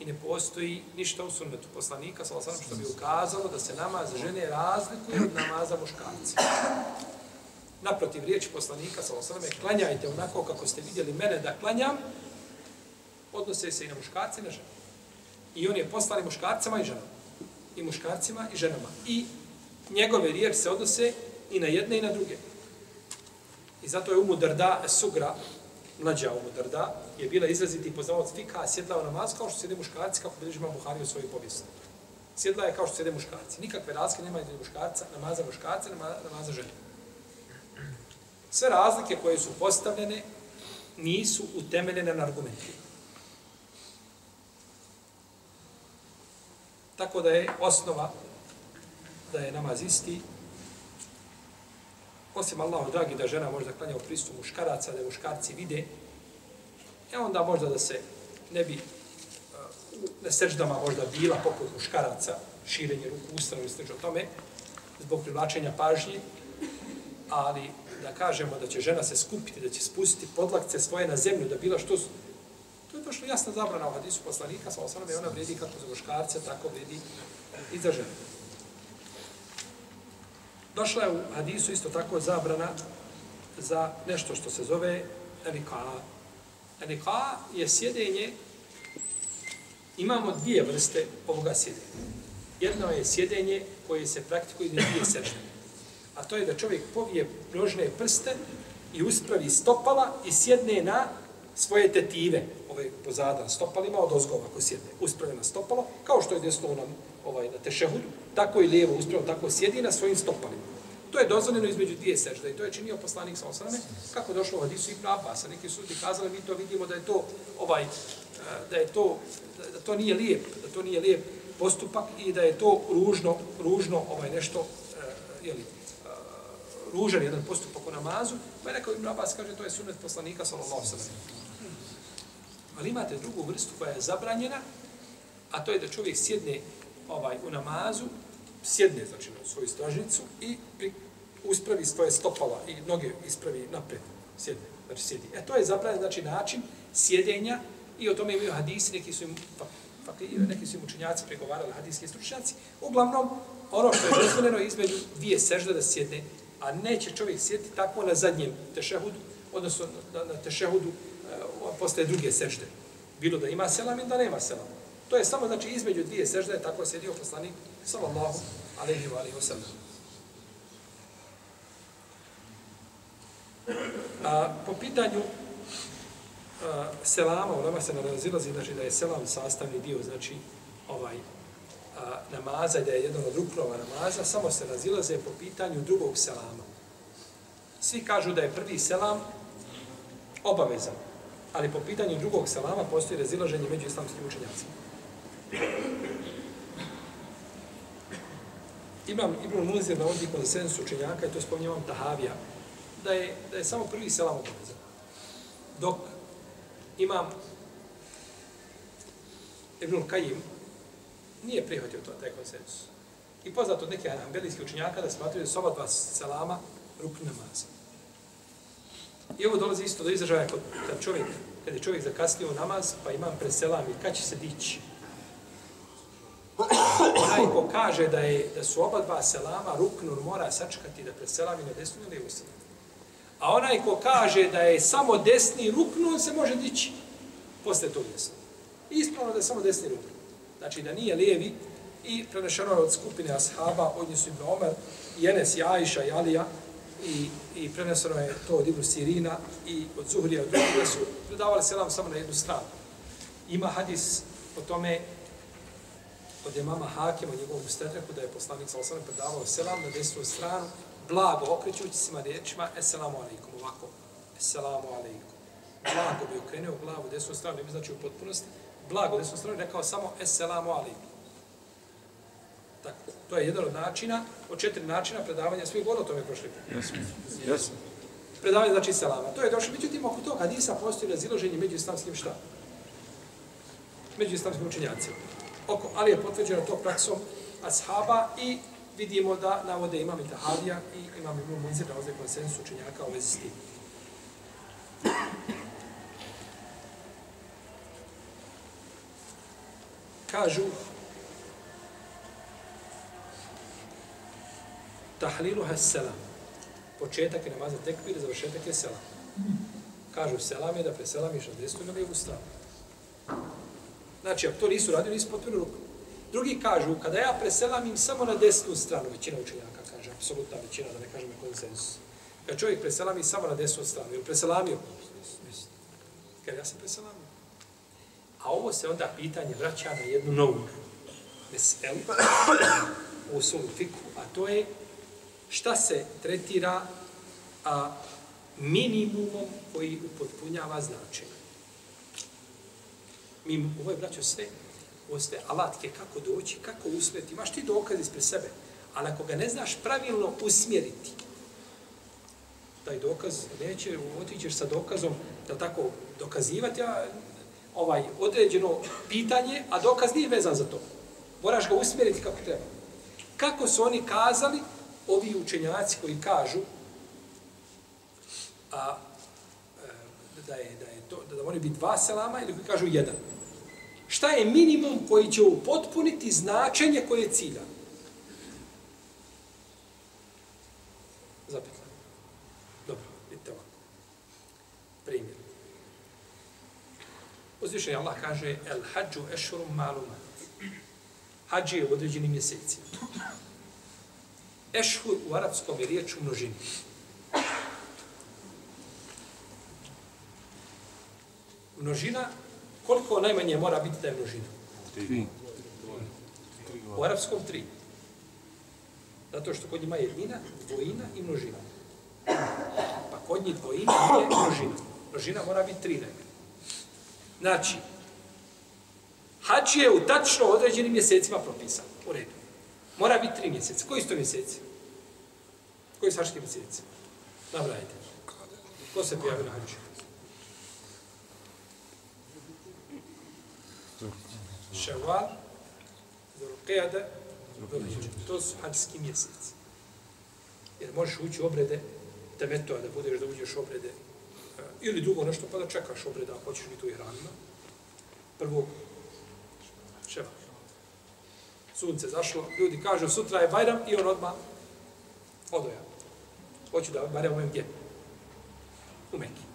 B: i ne postoji ništa u sunnetu poslanika, sa osam što bi ukazalo da se namaz žene razlikuje od namaza muškarca. Naprotiv riječi poslanika, sa osam, klanjajte onako kako ste vidjeli mene da klanjam, odnose se i na muškarce i na žene. I on je poslali muškarcama i ženama. I muškarcima i ženama. I njegove riječi se odnose i na jedne i na druge. I zato je Umu Darda Sugra, mlađa Umu Darda, je bila izraziti poznavac fika, sjedla u namaz kao što sjede muškarci, kako bilježi imam Buhari u svojoj povijesti. Sjedla je kao što sjede muškarci. Nikakve razlike nema između muškarca, namaza muškarca, namaza žene. Sve razlike koje su postavljene nisu utemeljene na argumentima. Tako da je osnova da je namaz isti, osim Allahu dragi da žena možda klanja u pristupu muškaraca, da muškarci vide, e onda možda da se ne bi e, na seždama možda bila poput muškaraca, širenje ruku ustano i o tome, zbog privlačenja pažnje, ali da kažemo da će žena se skupiti, da će spustiti podlakce svoje na zemlju, da bila što To je došlo jasna zabrana u hadisu poslanika, sa osnovom ona vredi kako za muškarce, tako vredi i za ženu. Došla je u hadisu isto tako zabrana za nešto što se zove enika. Enika je sjedenje, imamo dvije vrste ovoga sjedenja. Jedno je sjedenje koje se praktikuje na dvije sežde. A to je da čovjek povije nožne prste i uspravi stopala i sjedne na svoje tetive, ove pozada stopalima od ozgova koji sjedne, uspravljeno na stopalo, kao što je desno na, ovaj, na tešehudu, tako i lijevo uspravljeno, tako sjedi na svojim stopalima. To je dozvoljeno između dvije sežde i to je činio poslanik sa osaname, kako došlo u Hadisu i Prabasa. Neki su ti kazali, mi to vidimo da je to ovaj, eh, da je to, da to nije lijep, da to nije lijep postupak i da je to ružno, ružno ovaj nešto, eh, je li, eh, ružan jedan postupak u namazu, pa je rekao Ibn Abbas, kaže, to je sunet poslanika, sallallahu sallam. Hmm. Ali imate drugu vrstu koja je zabranjena, a to je da čovjek sjedne ovaj u namazu, sjedne znači na svoju stražnicu i pri, uspravi svoje stopala i noge ispravi napred, sjedne, znači sjedi. E to je zapravo znači način sjedenja i o tome imaju hadisi, neki su im, pa, pa, neki su im učenjaci pregovarali, hadijski stručnjaci. Uglavnom, ono što je dozvoljeno između dvije sežde da sjedne, a neće čovjek sjediti tako na zadnjem tešehudu, odnosno na, na tešehudu e, postaje druge sežde. Bilo da ima selam ili da nema selam. To je samo znači između dvije sežde, tako je sjedio poslanik, sallallahu alaihi wa alaihi wa sallam. A, po pitanju a, selama, u nama se narazilazi, znači da je selam sastavni dio, znači ovaj a, namaza da je jedan od ruknova namaza, samo se razilaze po pitanju drugog selama. Svi kažu da je prvi selam obavezan, ali po pitanju drugog selama postoji razilaženje među islamskim učenjacima. Imam Ibn Muzir na ovdje konsensu učenjaka, i to spominjavam Tahavija, da je, da je samo prvi selam obavezan. Dok imam Ibn Kajim nije prihvatio to, taj konsensus. I poznato od nekih anambelijskih učenjaka da smatruju da su oba dva selama rukni namaza. I ovo dolazi isto do izražaja kod, kad čovjek, kad je čovjek zakasnio namaz, pa imam preselam i kad će se dići. Onaj ko kaže da je da su oba dva selama ruknur mora sačekati da preselami na desnu ili lijevu. A onaj ko kaže da je samo desni ruknu, on se može dići posle tog desna. Ispravno da je samo desni ruknu. Znači da nije lijevi i prenešeno od skupine ashaba, od njih su Ibn Omer, i Enes, i i Alija, i, i preneseno je to od Ibn Sirina i od Zuhrija, od drugih, da su predavali selam samo na jednu stranu. Ima hadis o tome od imama Hakem, o njegovom stetreku, da je poslanik sa osanem predavao selam na desnu stranu, blago okrećući se riječima, Esselamu alaikum, ovako, Esselamu alaikum. Blago bi okrenuo glavu desnu stranu, ne bi znači u potpunosti, blago desnu stranu, rekao samo Esselamu alaikum. Tako, to je jedan od načina, od četiri načina predavanja, svi govorili o tome prošli.
C: Jesmo. Jesmo.
B: Predavanje znači selama. To je došlo, međutim, oko toga hadisa postoji raziloženje među islamskim šta? Među islamskim učenjacima. Oko, ali je potvrđeno to praksom ashaba i vidimo da navode imam i Tahadija i imam i Munzir da ovdje konsensu učenjaka u vezi s tim. Kažu tahlilu has selam. Početak je namaza tekbir, završetak je selam. Kažu selam je da preselamiš na desnu na u stranu. Znači, ako to nisu radili, nisu potpuno ruku. Drugi kažu, kada ja preselam im samo na desnu stranu, većina učenjaka kaže, apsolutna većina, da ne kažem konsensus. Kad čovjek preselami samo na desnu stranu, ili preselamio? Kad ja sam preselamio. A ovo se onda pitanje vraća na jednu novu meselu u svom fiku, a to je šta se tretira a, minimumom koji upotpunjava značenje. Mi, ovo je, braćo, sve, ovo sve alatke kako doći, kako usmjeriti. Imaš ti dokaz ispred sebe, ali ako ga ne znaš pravilno usmjeriti, taj dokaz neće, otićeš sa dokazom, da tako, dokazivati a, ovaj određeno pitanje, a dokaz nije vezan za to. Moraš ga usmjeriti kako treba. Kako su oni kazali, ovi učenjaci koji kažu a, e, da je, da je da, da oni biti dva selama ili koji kažu jedan. Šta je minimum koji će upotpuniti značenje koje je cilja? Zapetla. Dobro, vidite ovako. Primjer. Uzvišenje Allah kaže El hađu ešurum maluma. Hađi je u određenim mjesecima. Ešhur u arapskom je riječ u množini. Množina, koliko najmanje mora biti da je množina?
C: Tri.
B: U arapskom tri. Zato što kod njima je jednina, dvojina i množina. Pa kod njih dvojina je množina. Množina mora biti tri najmanje. Znači, hač je u tačno određenim mjesecima propisan. U redu. Mora biti tri mjeseca. Koji su to mjeseci? Koji su hački mjeseci? Nabrajte. Ko se prijavio na hađu? Ševal, Zulqijada, Zulhidža. To su hađski mjeseci. Jer možeš ući u obrede temetua, da budeš da uđeš obrede eh, ili drugo nešto, pa da čekaš obreda, ako hoćeš biti u Iranima. Prvo, ševal sunce zašlo, ljudi kažu sutra je Bajram i on odmah odoja. Hoću da Bajram ovim gdje? U Mekiju.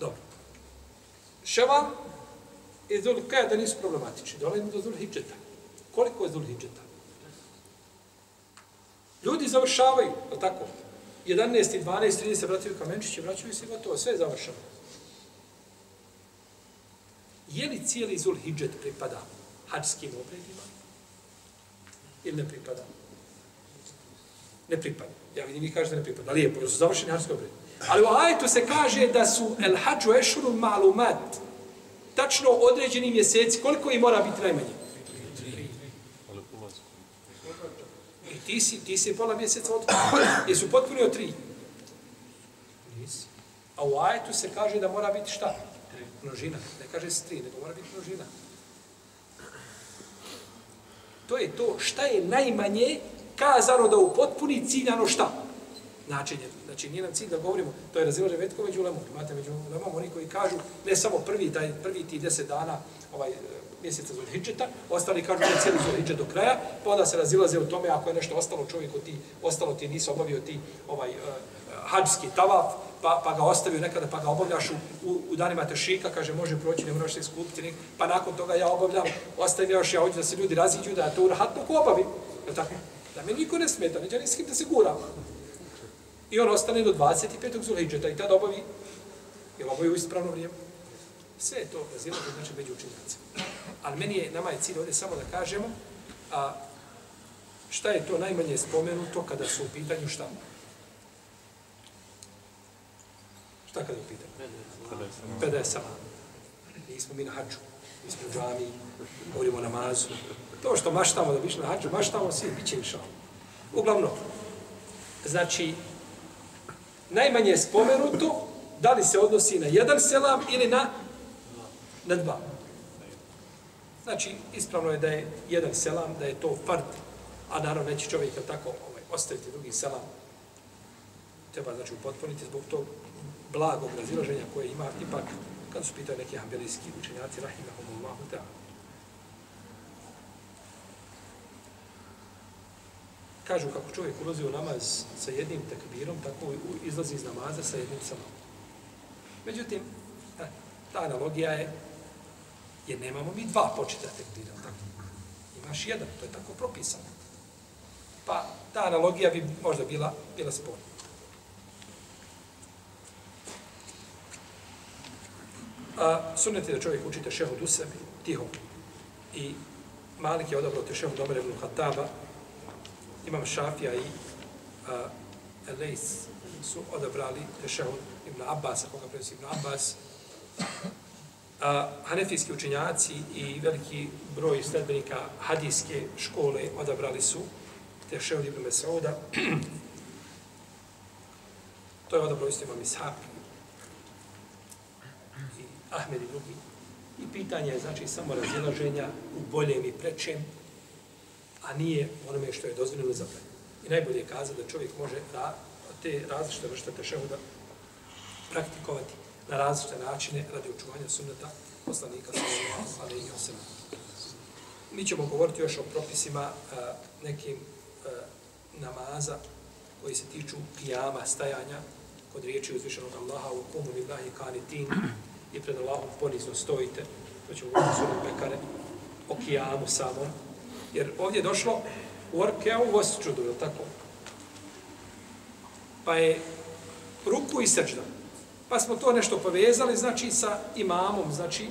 B: Dobro. Ševal E, i Zul nisu problematični. Dolazimo do Zul Hidžeta. Koliko je Zul Hidžeta? Ljudi završavaju, ali tako? 11. 12. 30. vraćaju kamenčiće, vraćaju se gotovo, sve je završeno. Je li cijeli Zul Hidžet pripada hađskim obredima? Ili ne pripada? Ne pripada. Ja vidim, vi kažete ne pripada. Lijepo, jer su završeni hađski obredi. Ali u ajetu se kaže da su el hađu ešuru malumat. Tačno određeni mjeseci. Koliko ih mora biti najmanje? I ti si, ti si pola mjeseca od *coughs* Jesu potpuni od tri. A u ajetu se kaže da mora biti šta? Množina. Ne kaže se tri, nego mora biti množina. To je to šta je najmanje kazano da upotpuni ciljano šta? Načinje. Znači, nije nam cilj da govorimo, to je razilaže vetko među lemom. Imate među lemom oni koji kažu, ne samo prvi, taj, prvi ti deset dana ovaj, e, mjeseca Zulhidžeta, ostali kažu da je cijeli Zulhidžet do kraja, pa onda se razilaze u tome ako je nešto ostalo čovjeku ti, ostalo ti nisi obavio ti ovaj, uh, hađski tavaf, pa, pa ga ostavio nekada, pa ga obavljaš u, u, u danima tešika, kaže, može proći, ne moraš se skupiti, pa nakon toga ja obavljam, ostavim još, ja hoću da se ljudi raziđu, da ja to urahatno ko obavim, je tako? Da me niko ne smeta, neće ni s kim da se guramo. I on ostane do 25. Zulhidžeta i tada obavi, jer obavi u ispravno vrijeme. Sve je to razilaže, znači, među učinjacima. Ali meni je, nama je cilj ovdje samo da kažemo, a šta je to najmanje spomenuto kada su u pitanju šta? Šta kada je u pitanju? Kada je sama. Nismo mi na haču, nismo u džami, govorimo namazu. To što maštamo da biš na haču, maštamo svi, bit će. Uglavnom, znači, najmanje je spomenuto da li se odnosi na jedan selam ili na, na dva. Znači, ispravno je da je jedan selam, da je to fard, a naravno neće čovjek tako ovaj, ostaviti drugi selam. Treba, znači, upotpuniti zbog tog blagog razilaženja koje ima, ipak, kad su pitali neki ambelijski učenjaci, rahimahumullahu ta'ala. Kažu kako čovjek ulazi u namaz sa jednim tekbirom, tako izlazi iz namaza sa jednim samom. Međutim, ta analogija je Jer nemamo mi dva početa tekbira, tako? Imaš jedan, to je tako propisano. Pa ta analogija bi možda bila, bila sporna. A, sunnet je da čovjek učite tešehud u sebi, tiho. I Malik je odabrao tešehud Omer ibn Khattaba, imam Šafija i a, Elejs su odabrali tešehud ibn Abbas, koga prenosi ibn Abbas, a, hanefijski učenjaci i veliki broj sledbenika hadijske škole odabrali su Tešehud ibn Mesauda. to je odabrao isto imam Ishaq i Ahmed i drugi. I pitanje je znači samo razilaženja u boljem i prečem, a nije onome što je dozvoljeno za I najbolje je kazati da čovjek može da te različite vrste tešehuda praktikovati na različite načine radi očuvanja sunneta poslanika sallallahu alejhi ve sellem. Mi ćemo govoriti još o propisima a, nekim a, namaza koji se tiču kijama, stajanja kod riječi uzvišenog Allaha u komu lillahi kanitin i pred Allahom ponizno stojite. To ćemo govoriti sunom Bekare o kijamu samom. Jer ovdje je došlo u orkeu vosčudu, je tako? Pa je ruku i sečda. Pa smo to nešto povezali, znači, sa imamom, znači,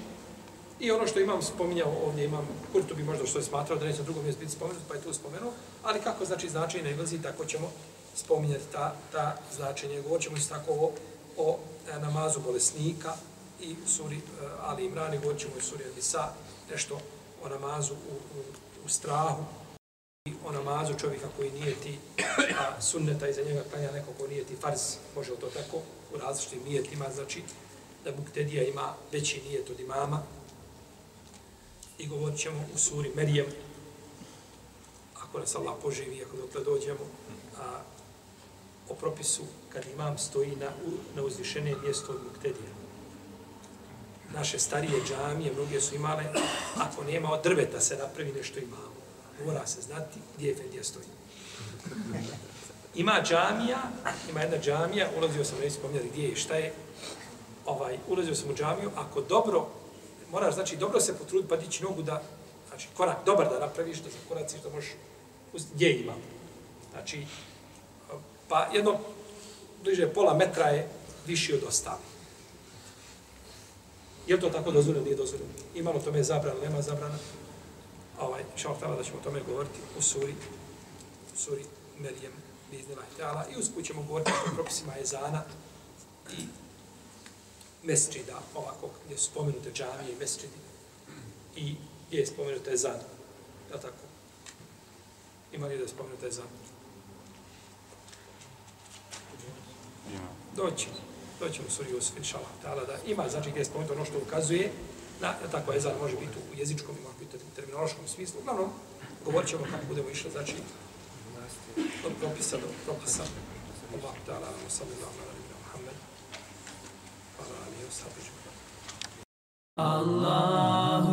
B: i ono što imam spominjao ovdje, imam Kurtu bi možda što je smatrao da neće na drugom mjestu biti spomenut, pa je to spomenuo, ali kako znači značenje ne ilazi, tako ćemo spominjati ta, ta značenje. Govorit ćemo isto tako o, o e, namazu bolesnika i suri e, Ali Imrani, i govorit ćemo i suri Adisa, nešto o namazu u, u, u strahu, i o namazu čovjeka koji nije ti a, sunneta iza njega klanja neko ko nije ti farz, može li to tako, u različitim nijetima, znači da Buktedija ima veći nijet od imama. I govorit ćemo u suri Merijem, ako nas Allah poživi, ako dok dođemo, a, o propisu kad imam stoji na, na uzvišene mjesto od Buktedija Naše starije džamije, mnoge su imale, ako nema od drveta se napravi nešto imamo. Mora se znati gdje je Fendija stoji. Ima džamija, ima jedna džamija, ulazio sam, ne spominjali gdje je, šta je, ovaj, ulazio sam u džamiju, ako dobro, moraš, znači, dobro se potruditi pa dići nogu da, znači, korak dobar da napraviš, da zakoraciš, da možeš, gdje ima. Znači, pa jedno, bliže pola metra je viši od ostalih. Je to tako dozvoljeno, nije dozvoljeno? Imalo tome zabrana, nema zabrana? Ovaj, šal da ćemo o tome govoriti u suri, u suri Merijem biznila htjala i usput ćemo govoriti o propisima ezana i mesčida, ovako, gdje su spomenute džamije i mesčidi i gdje je spomenuta ezan. Je tako? Ima li da je spomenuta ezan? Doći to ćemo suri Jusuf, inša Allah, ta'ala, da ima, znači, gdje je spomenuto ono što ukazuje, na, tako je, ezan može biti u jezičkom, može biti u terminološkom smislu. Uglavnom, govorit ćemo kako budemo išli, znači, od propisa do propisa. Allah, ta'ala, sallallahu alaihi wa sallam, Muhammed, wa ala alihi wa sallam.
A: Allah